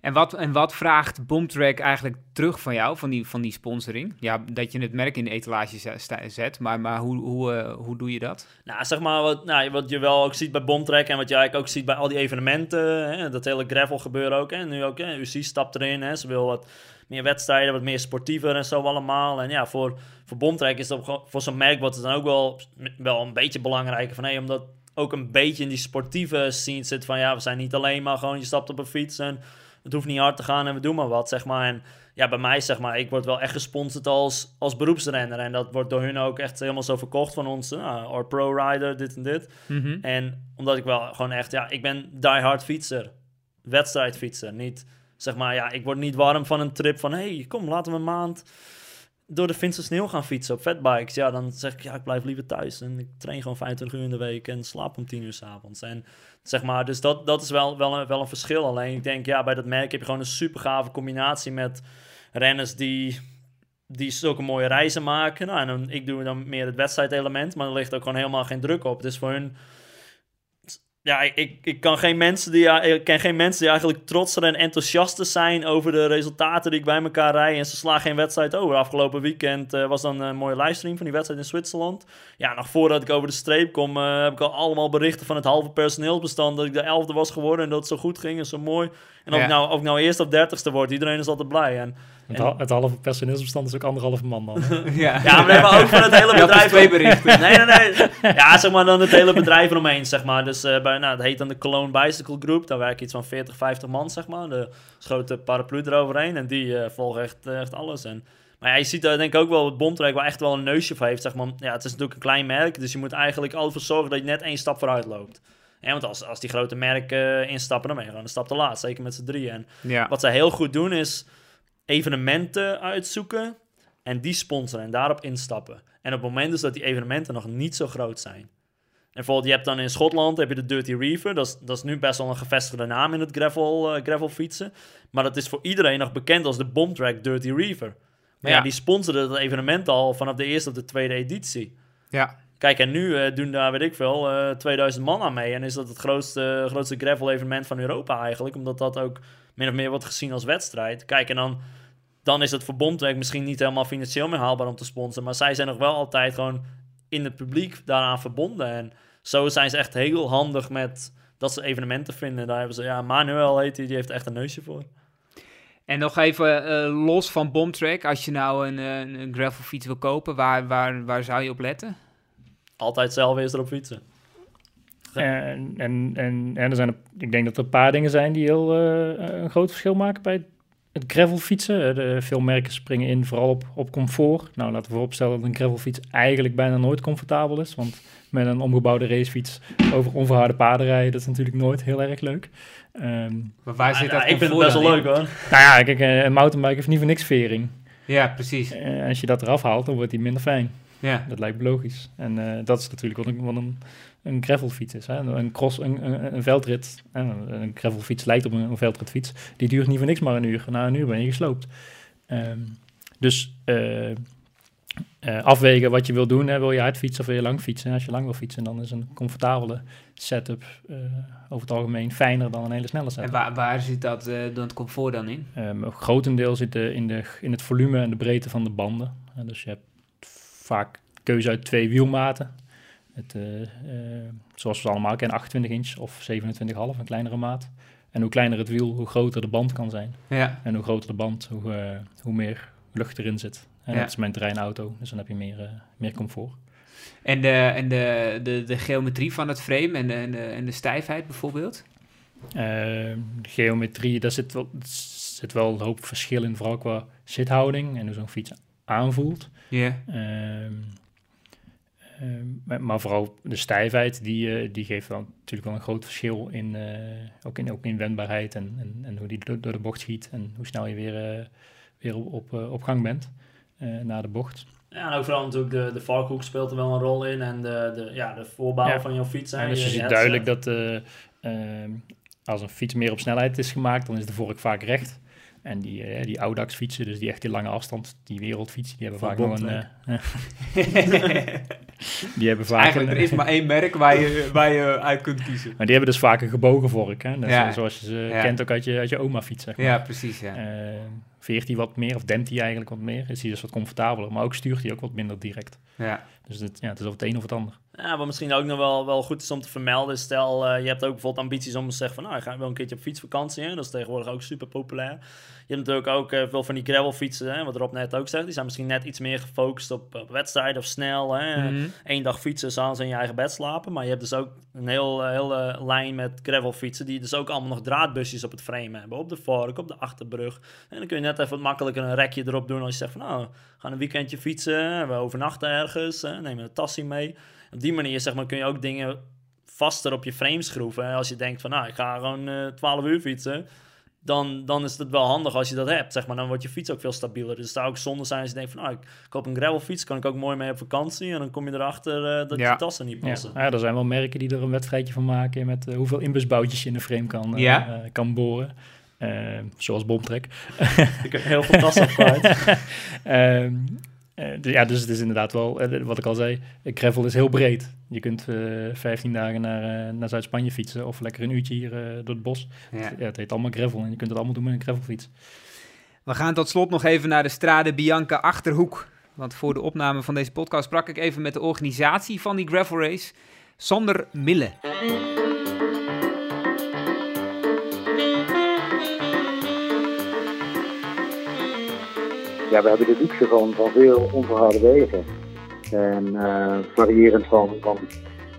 En wat, en wat vraagt Boomtrack eigenlijk terug van jou, van die, van die sponsoring? Ja, dat je het merk in de etalage zet, maar, maar hoe, hoe, eh, hoe doe je dat? Nou, zeg maar wat, nou, wat je wel ook ziet bij Bomtrek en wat je eigenlijk ook ziet bij al die evenementen. Hè, dat hele gravel gebeuren ook. Hè. Nu ook, hè, UC stapt erin. Hè. Ze wil wat meer wedstrijden, wat meer sportiever en zo allemaal. En ja, voor, voor Bomtrek is dat voor zo'n merk wordt het dan ook wel, wel een beetje belangrijker. Van, hey, omdat ook een beetje in die sportieve scene zit van... Ja, we zijn niet alleen maar gewoon, je stapt op een fiets en het hoeft niet hard te gaan en we doen maar wat, zeg maar. En ja, bij mij, zeg maar, ik word wel echt gesponsord als, als beroepsrenner. En dat wordt door hun ook echt helemaal zo verkocht van ons. Nou, or pro-rider, dit en dit. Mhm. En omdat ik wel gewoon echt, ja, ik ben die-hard fietser. Wedstrijdfietser. Niet, zeg maar, ja, ik word niet warm van een trip van... hey, kom, laten we een maand door de Finse sneeuw gaan fietsen op fatbikes. Ja, dan zeg ik, ja, ik blijf liever thuis. En ik train gewoon 25 uur in de week en slaap om 10 uur s'avonds. En zeg maar, dus dat, dat is wel, wel, een, wel een verschil. Alleen ik denk, ja, bij dat merk heb je gewoon een super gave combinatie met renners die die zulke mooie reizen maken. Nou, en dan, ik doe dan meer het wedstrijdelement, maar er ligt ook gewoon helemaal geen druk op. Dus voor hun... Ja, ik- ik, kan geen mensen die, ik ken geen mensen die eigenlijk trotser en enthousiaster zijn over de resultaten die ik bij elkaar rij. En ze slaan geen wedstrijd over. Afgelopen weekend eh, was dan een mooie livestream van die wedstrijd in Zwitserland. Ja, nog voordat ik over de streep kom, eh, heb ik al allemaal berichten van het halve personeelsbestand dat ik de elfde was geworden en dat het zo goed ging en zo mooi. En of, Ja. ik, nou, of ik nou eerst of dertigste word, iedereen is altijd blij. En, Het, en- het halve personeelsbestand is ook anderhalve man dan. ja. ja, maar, nee, maar ook van het hele bedrijf. twee berichten. Nee, nee, nee. Ja, zeg maar dan het hele bedrijf eromheen, zeg maar. Dus eh, bij, nou, het heet dan de Cologne Bicycle Group. Daar werken iets van 40, 50 man, zeg maar. De grote paraplu eroverheen. En die eh, volgen echt, eh, echt alles. En, maar ja, je ziet daar denk ik ook wel het Bontrek wel echt wel een neusje voor heeft, zeg maar. Ja, het is natuurlijk een klein merk. Dus je moet eigenlijk altijd voor zorgen dat je net één stap vooruit loopt. Ja, want als, als die grote merken instappen, dan ben je gewoon een stap te laat. Zeker met z'n drieën. En Ja. wat zij heel goed doen is evenementen uitzoeken en die sponsoren en daarop instappen. En op het moment dus dat die evenementen nog niet zo groot zijn. En bijvoorbeeld, je hebt dan in Schotland heb je de Dirty Reaver. Dat is, dat is nu best wel een gevestigde naam in het gravel, eh, gravel fietsen. Maar dat is voor iedereen nog bekend als de Bombtrack Dirty Reaver. Maar ja, Ja. die sponsoren dat evenement al vanaf de eerste of de tweede editie. ja. Kijk, en nu eh, doen daar, weet ik veel, eh 2000 man aan mee. En is dat het grootste, grootste gravel-evenement van Europa eigenlijk. Omdat dat ook min of meer wordt gezien als wedstrijd. Kijk, en dan, dan is het voor Bomtrek misschien niet helemaal financieel meer haalbaar om te sponsoren. Maar zij zijn nog wel altijd gewoon in het publiek daaraan verbonden. En zo zijn ze echt heel handig met dat ze evenementen vinden. Daar hebben ze, ja, Manuel heet die, die heeft echt een neusje voor. En nog even eh, los van Boomtrack, als je nou een, eh, een gravelfiets wil kopen, waar, waar, waar zou je op letten? Altijd zelf eerst erop fietsen. En, en, en, en er zijn, er- ik denk dat er een paar dingen zijn die heel eh, een groot verschil maken bij het gravelfietsen. Eh, de, veel merken springen in vooral op, op comfort. Nou, laten we vooropstellen dat een gravelfiets eigenlijk bijna nooit comfortabel is. Want met een omgebouwde racefiets over onverharde paden rijden, dat is natuurlijk nooit heel erg leuk. Ehm, Maar waar zit Ja, dat ik vind het best wel leuk hoor. nou ja, kijk, eh, een mountainbike heeft niet voor niks vering. Ja, precies. Als je dat eraf haalt, dan wordt die minder fijn. Ja. Dat lijkt me logisch. En eh, dat is natuurlijk wat een, wat een, een gravelfiets is. Hè? Een cross, een, een, een veldrit. Een, een gravelfiets lijkt op een, een veldritfiets. Die duurt niet voor niks maar een uur. Na een uur ben je gesloopt. Ehm, dus eh, eh, afwegen wat je wil doen. Hè? Wil je hard fietsen of wil je lang fietsen? Als je lang wil fietsen, dan is een comfortabele setup eh, over het algemeen fijner dan een hele snelle setup. En waar, waar zit dat, dan het comfort dan in? Um, grotendeels zit de, in, de, in het volume en de breedte van de banden. Dus je hebt vaak keuze uit twee wielmaten. Het, uh, uh, zoals we allemaal kennen, 28 inch of 27,5, een kleinere maat. En hoe kleiner het wiel, hoe groter de band kan zijn. Ja. En hoe groter de band, hoe, eh, hoe meer lucht erin zit. En Ja. dat is mijn terreinauto, dus dan heb je meer, eh, meer comfort. En, de, en de, de, de geometrie van het frame en de, en de, en de stijfheid bijvoorbeeld? Eh, geometrie, daar zit wel, zit wel een hoop verschil in, vooral qua zithouding en hoe zo'n fiets aanvoelt. Ja. Ehm, ehm, maar, maar vooral de stijfheid, die, eh, die geeft wel natuurlijk wel een groot verschil in, eh, ook in, ook in wendbaarheid en, en, en hoe die door, door de bocht schiet en hoe snel je weer, eh, weer op, op, gang bent na de bocht. Ja, en ook vooral natuurlijk de, de varkhoek speelt er wel een rol in. En de, de, ja, de voorbouw Ja. van jouw fiets. hè. Ja, dus je ziet duidelijk dat eh, ehm, als een fiets meer op snelheid is gemaakt, dan is de vork vaak recht. En die, eh, die Audax fietsen, dus die echt die lange afstand, die wereldfietsen, die hebben Van vaak nog een... Eh, die hebben vaak Eigenlijk, een- er is maar één merk waar je, waar je uit kunt kiezen. Maar die hebben dus vaak een gebogen vork, hè? Dat Ja. eh, zoals je ze Ja. kent ook uit je, uit je oma fiets, zeg maar. Ja, precies, ja. Veert hij wat meer, of dempt hij eigenlijk wat meer, is hij dus wat comfortabeler. Maar ook stuurt hij ook wat minder direct. ja. Dus het, ja, het is of het een of het ander. Ja, wat misschien ook nog wel, wel goed is om te vermelden. is Stel, eh, je hebt ook bijvoorbeeld ambities om te zeggen van... nou, ik ga wel een keertje op fietsvakantie. Hè? Dat is tegenwoordig ook super populair. Je hebt natuurlijk ook eh, veel van die gravelfietsen, hè? wat Rob net ook zegt. Die zijn misschien net iets meer gefocust op, op wedstrijden of snel. Hè? Mhm. Eén dag fietsen, s'avonds in je eigen bed slapen. Maar je hebt dus ook een heel, eh, hele lijn met gravelfietsen... die dus ook allemaal nog draadbusjes op het frame hebben. Op de vork, op de achterbrug. En dan kun je net even wat makkelijker een rekje erop doen... als je zegt van nou, we gaan een weekendje fietsen. We overnachten ergens, nemen een tasje mee. Op die manier zeg maar, kun je ook dingen vaster op je frame schroeven. En als je denkt van, nou, ik ga gewoon eh 12 uur fietsen, dan, dan is het wel handig als je dat hebt. Zeg maar. Dan wordt je fiets ook veel stabieler. Dus het zou ook zonde zijn als je denkt van, nou, ik koop een gravelfiets, kan ik ook mooi mee op vakantie. En dan kom je erachter eh, dat Ja. je tassen niet passen. Ja, er zijn wel merken die er een wedstrijdje van maken met eh, hoeveel inbusboutjes je in de frame kan, eh, Ja. kan boren. Zoals Bomtrek. Ik heb heel veel tassen kwijt. Eh, dus ja, dus het is inderdaad wel, eh, wat ik al zei, gravel is heel breed. Je kunt eh 15 dagen naar, naar Zuid-Spanje fietsen of lekker een uurtje hier door het bos. Ja. Ja, het heet allemaal gravel en je kunt het allemaal doen met een gravelfiets. We gaan tot slot nog even naar de Strade Bianca Achterhoek. Want voor de opname van deze podcast sprak ik even met de organisatie van die gravel race, Sander Mille. Ja, we hebben de luxe van, van veel onverharde wegen. En eh, variërend van, van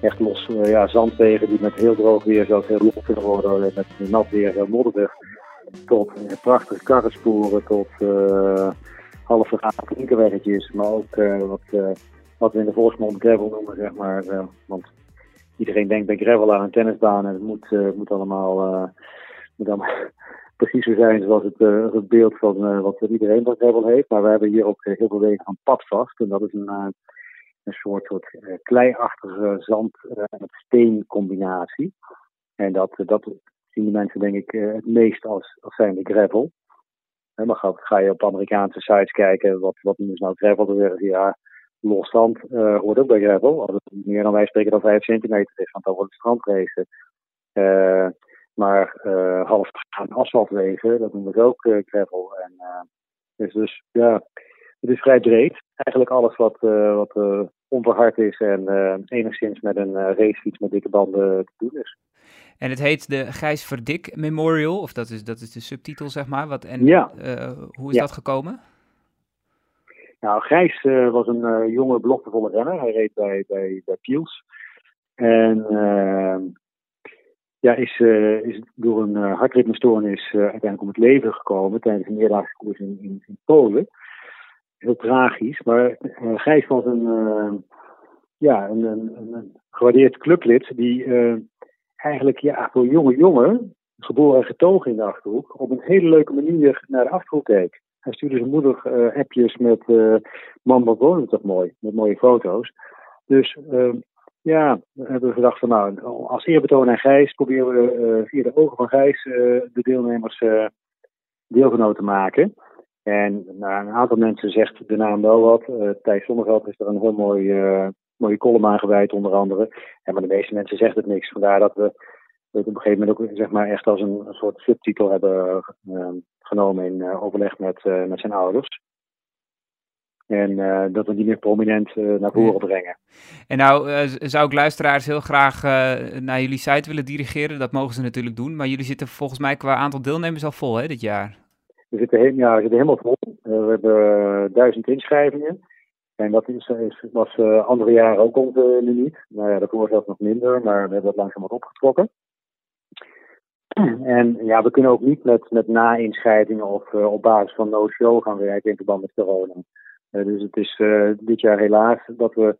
echt los eh, ja, zandwegen die met heel droog weer zelfs heel los kunnen worden, met nat weer heel modderig. Tot eh, prachtige karrensporen, tot half vergaande klinkerweggetjes, maar ook wat, wat we in de volksmond gravel noemen, zeg maar. want iedereen denkt bij gravel aan een tennisbaan en het moet, moet allemaal, moet allemaal precies zo zijn zoals het, eh, het beeld van eh, wat iedereen van gravel heeft. Maar we hebben hier ook eh, heel veel wegen van padvast. En dat is een, een soort, soort kleiachtige zand- en steen combinatie. En dat, dat zien de mensen denk ik het meest als, als zijnde gravel. En dan ga, je op Amerikaanse sites kijken, wat, wat noemen nou gravel? Dan zeggen ze ja, los zand hoort ook bij gravel. Als het meer dan wij spreken dan 5 centimeter is, want dan wordt het strandrace. Maar eh half aan asfaltwegen, dat noemen we ook eh, gravel. En, eh, dus, dus ja, het is vrij breed. Eigenlijk alles wat, wat onverhard is en enigszins met een racefiets met dikke banden te doen is. En het heet de Gijs Verdik Memorial, of dat is, dat is de subtitel, zeg maar. Wat, en Ja. hoe is Ja. dat gekomen? Nou, Gijs was een jonge, beloftevolle renner. Hij reed bij, bij, bij Piels. En ja, is, eh, is door een uh, hartritmestoornis uh, uiteindelijk om het leven gekomen tijdens een meerdaagse koers in, Polen. Heel tragisch. Maar Gijs was een, ja, een, een, een, gewaardeerd clublid die eigenlijk ja, voor jonge jongen, geboren en getogen in de Achterhoek, op een hele leuke manier naar de Achterhoek keek. Hij stuurde zijn moeder appjes met man, wat wonen toch mooi, met mooie foto's. Dus uh, ja, we hebben gedacht van nou, als eerbetoon aan Gijs proberen we uh, via de ogen van Gijs uh, de deelnemers uh, deelgenoot te maken. En nou, een aantal mensen zegt de naam wel wat. Thijs Zonneveld is er een heel mooi, mooie column aan gewijd, onder andere. Ja, maar de meeste mensen zegt het niks. Vandaar dat we het op een gegeven moment ook zeg maar, echt als een, soort subtitel hebben genomen in overleg met, met zijn ouders. En eh, dat we die meer prominent eh, naar voren brengen. En nou eh, zou ik luisteraars heel graag naar jullie site willen dirigeren. Dat mogen ze natuurlijk doen. Maar jullie zitten volgens mij qua aantal deelnemers al vol hè, dit jaar. We zitten, ja, we zitten helemaal vol. We hebben duizend inschrijvingen. En dat is, was andere jaren ook ons eh, limiet. Nou ja, daarvoor zelfs nog minder, maar we hebben dat langzaam wat opgetrokken. En ja, we kunnen ook niet met, met na-inschrijvingen of op basis van no-show gaan werken in verband met corona. Eh, dus het is eh, dit jaar helaas dat we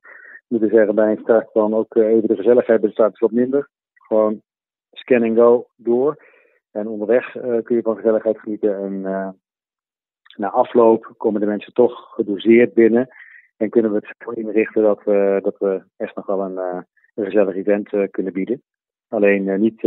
moeten zeggen bij een start dan ook eh, even de gezelligheid bij de start is wat minder. Gewoon scan and go door. En onderweg kun je van gezelligheid genieten. En eh, na afloop komen de mensen toch gedoseerd binnen. En kunnen we het zo inrichten dat we, dat we echt nog wel een, een gezellig event kunnen bieden. Alleen niet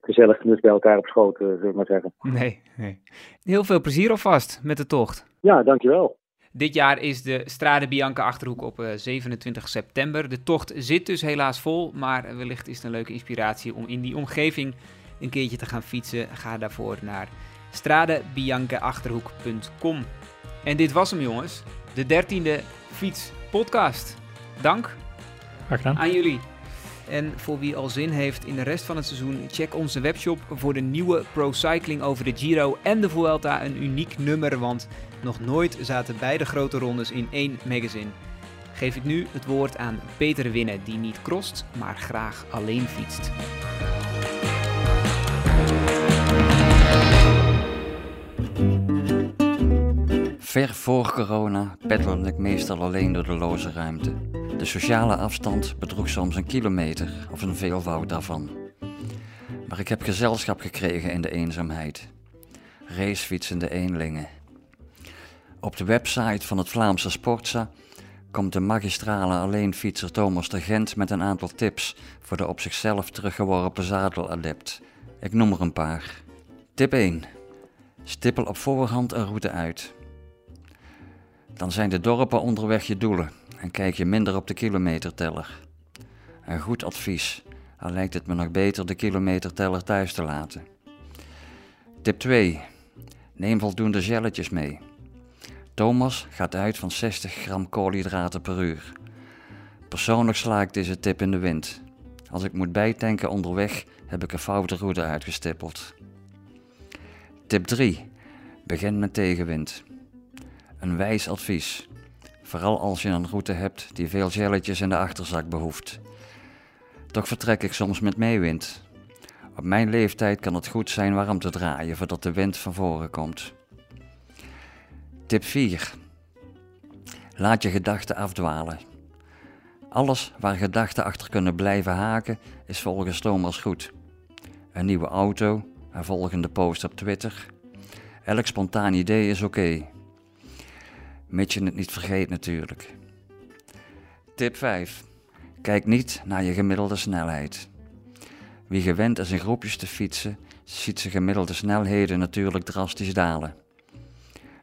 gezellig genut bij elkaar op schoot, zullen we maar zeggen. Nee, nee. Heel veel plezier alvast met de tocht. Ja, dankjewel. Dit jaar is de Strade Bianca Achterhoek op eh, 27 september. De tocht zit dus helaas vol, maar wellicht is het een leuke inspiratie om in die omgeving een keertje te gaan fietsen. Ga daarvoor naar stradebiancaachterhoek.com. En dit was hem jongens, de 13e Fiets Podcast. Dank aan jullie. En voor wie al zin heeft in de rest van het seizoen, check onze webshop voor de nieuwe Pro Cycling over de Giro en de Vuelta. Een uniek nummer, want nog nooit zaten beide grote rondes in één magazine. Geef ik nu het woord aan Peter Winnen, die niet crost, maar graag alleen fietst. Ver voor corona peddelde ik meestal alleen door de loze ruimte. De sociale afstand bedroeg soms een kilometer of een veelvoud daarvan. Maar ik heb gezelschap gekregen in de eenzaamheid. Racefietsende eenlingen. Op de website van het Vlaamse Sportza komt de magistrale alleenfietser Thomas de Gent met een aantal tips voor de op zichzelf teruggeworpen zadeladept. Ik noem er een paar. Tip 1. Stippel op voorhand een route uit. Dan zijn de dorpen onderweg je doelen en kijk je minder op de kilometerteller. Een goed advies, al lijkt het me nog beter de kilometerteller thuis te laten. Tip 2. Neem voldoende gelletjes mee. Thomas gaat uit van 60 gram koolhydraten per uur. Persoonlijk sla ik deze tip in de wind. Als ik moet bijtanken onderweg, heb ik een foute route uitgestippeld. Tip 3. Begin met tegenwind. Een wijs advies. Vooral als je een route hebt die veel gelletjes in de achterzak behoeft. Toch vertrek ik soms met meewind. Op mijn leeftijd kan het goed zijn warm te draaien voordat de wind van voren komt. Tip 4. Laat je gedachten afdwalen. Alles waar gedachten achter kunnen blijven haken is volgens Thomas goed. Een nieuwe auto, een volgende post op Twitter. Elk spontaan idee is oké. Mits je het niet vergeet natuurlijk. Tip 5. Kijk niet naar je gemiddelde snelheid. Wie gewend is in groepjes te fietsen, ziet zijn gemiddelde snelheden natuurlijk drastisch dalen.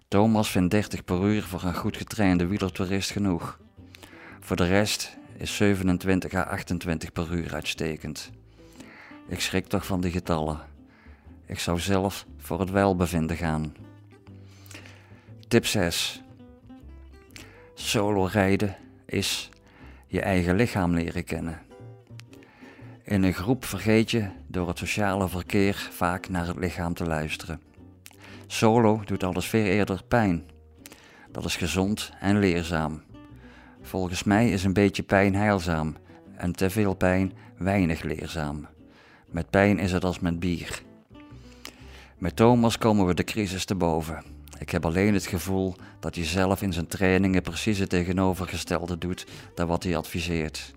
Thomas vindt 30 per uur voor een goed getrainde wielertoerist genoeg. Voor de rest is 27 à 28 per uur uitstekend. Ik schrik toch van die getallen. Ik zou zelf voor het welbevinden gaan. Tip 6. Solo rijden is je eigen lichaam leren kennen. In een groep vergeet je door het sociale verkeer vaak naar het lichaam te luisteren. Solo doet alles veel eerder pijn. Dat is gezond en leerzaam. Volgens mij is een beetje pijn heilzaam en te veel pijn weinig leerzaam. Met pijn is het als met bier. Met Thomas komen we de crisis te boven. Ik heb alleen het gevoel dat hij zelf in zijn trainingen precies het tegenovergestelde doet dan wat hij adviseert.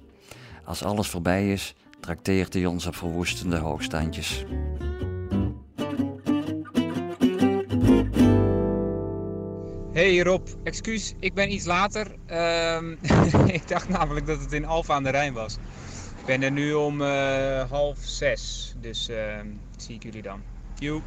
Als alles voorbij is, trakteert hij ons op verwoestende hoogstandjes. Hey Rob, excuus, ik ben iets later. Ehm, ik dacht namelijk dat het in Alfa aan de Rijn was. Ik ben er nu om eh, half zes, dus ehm, zie ik jullie dan. Joep.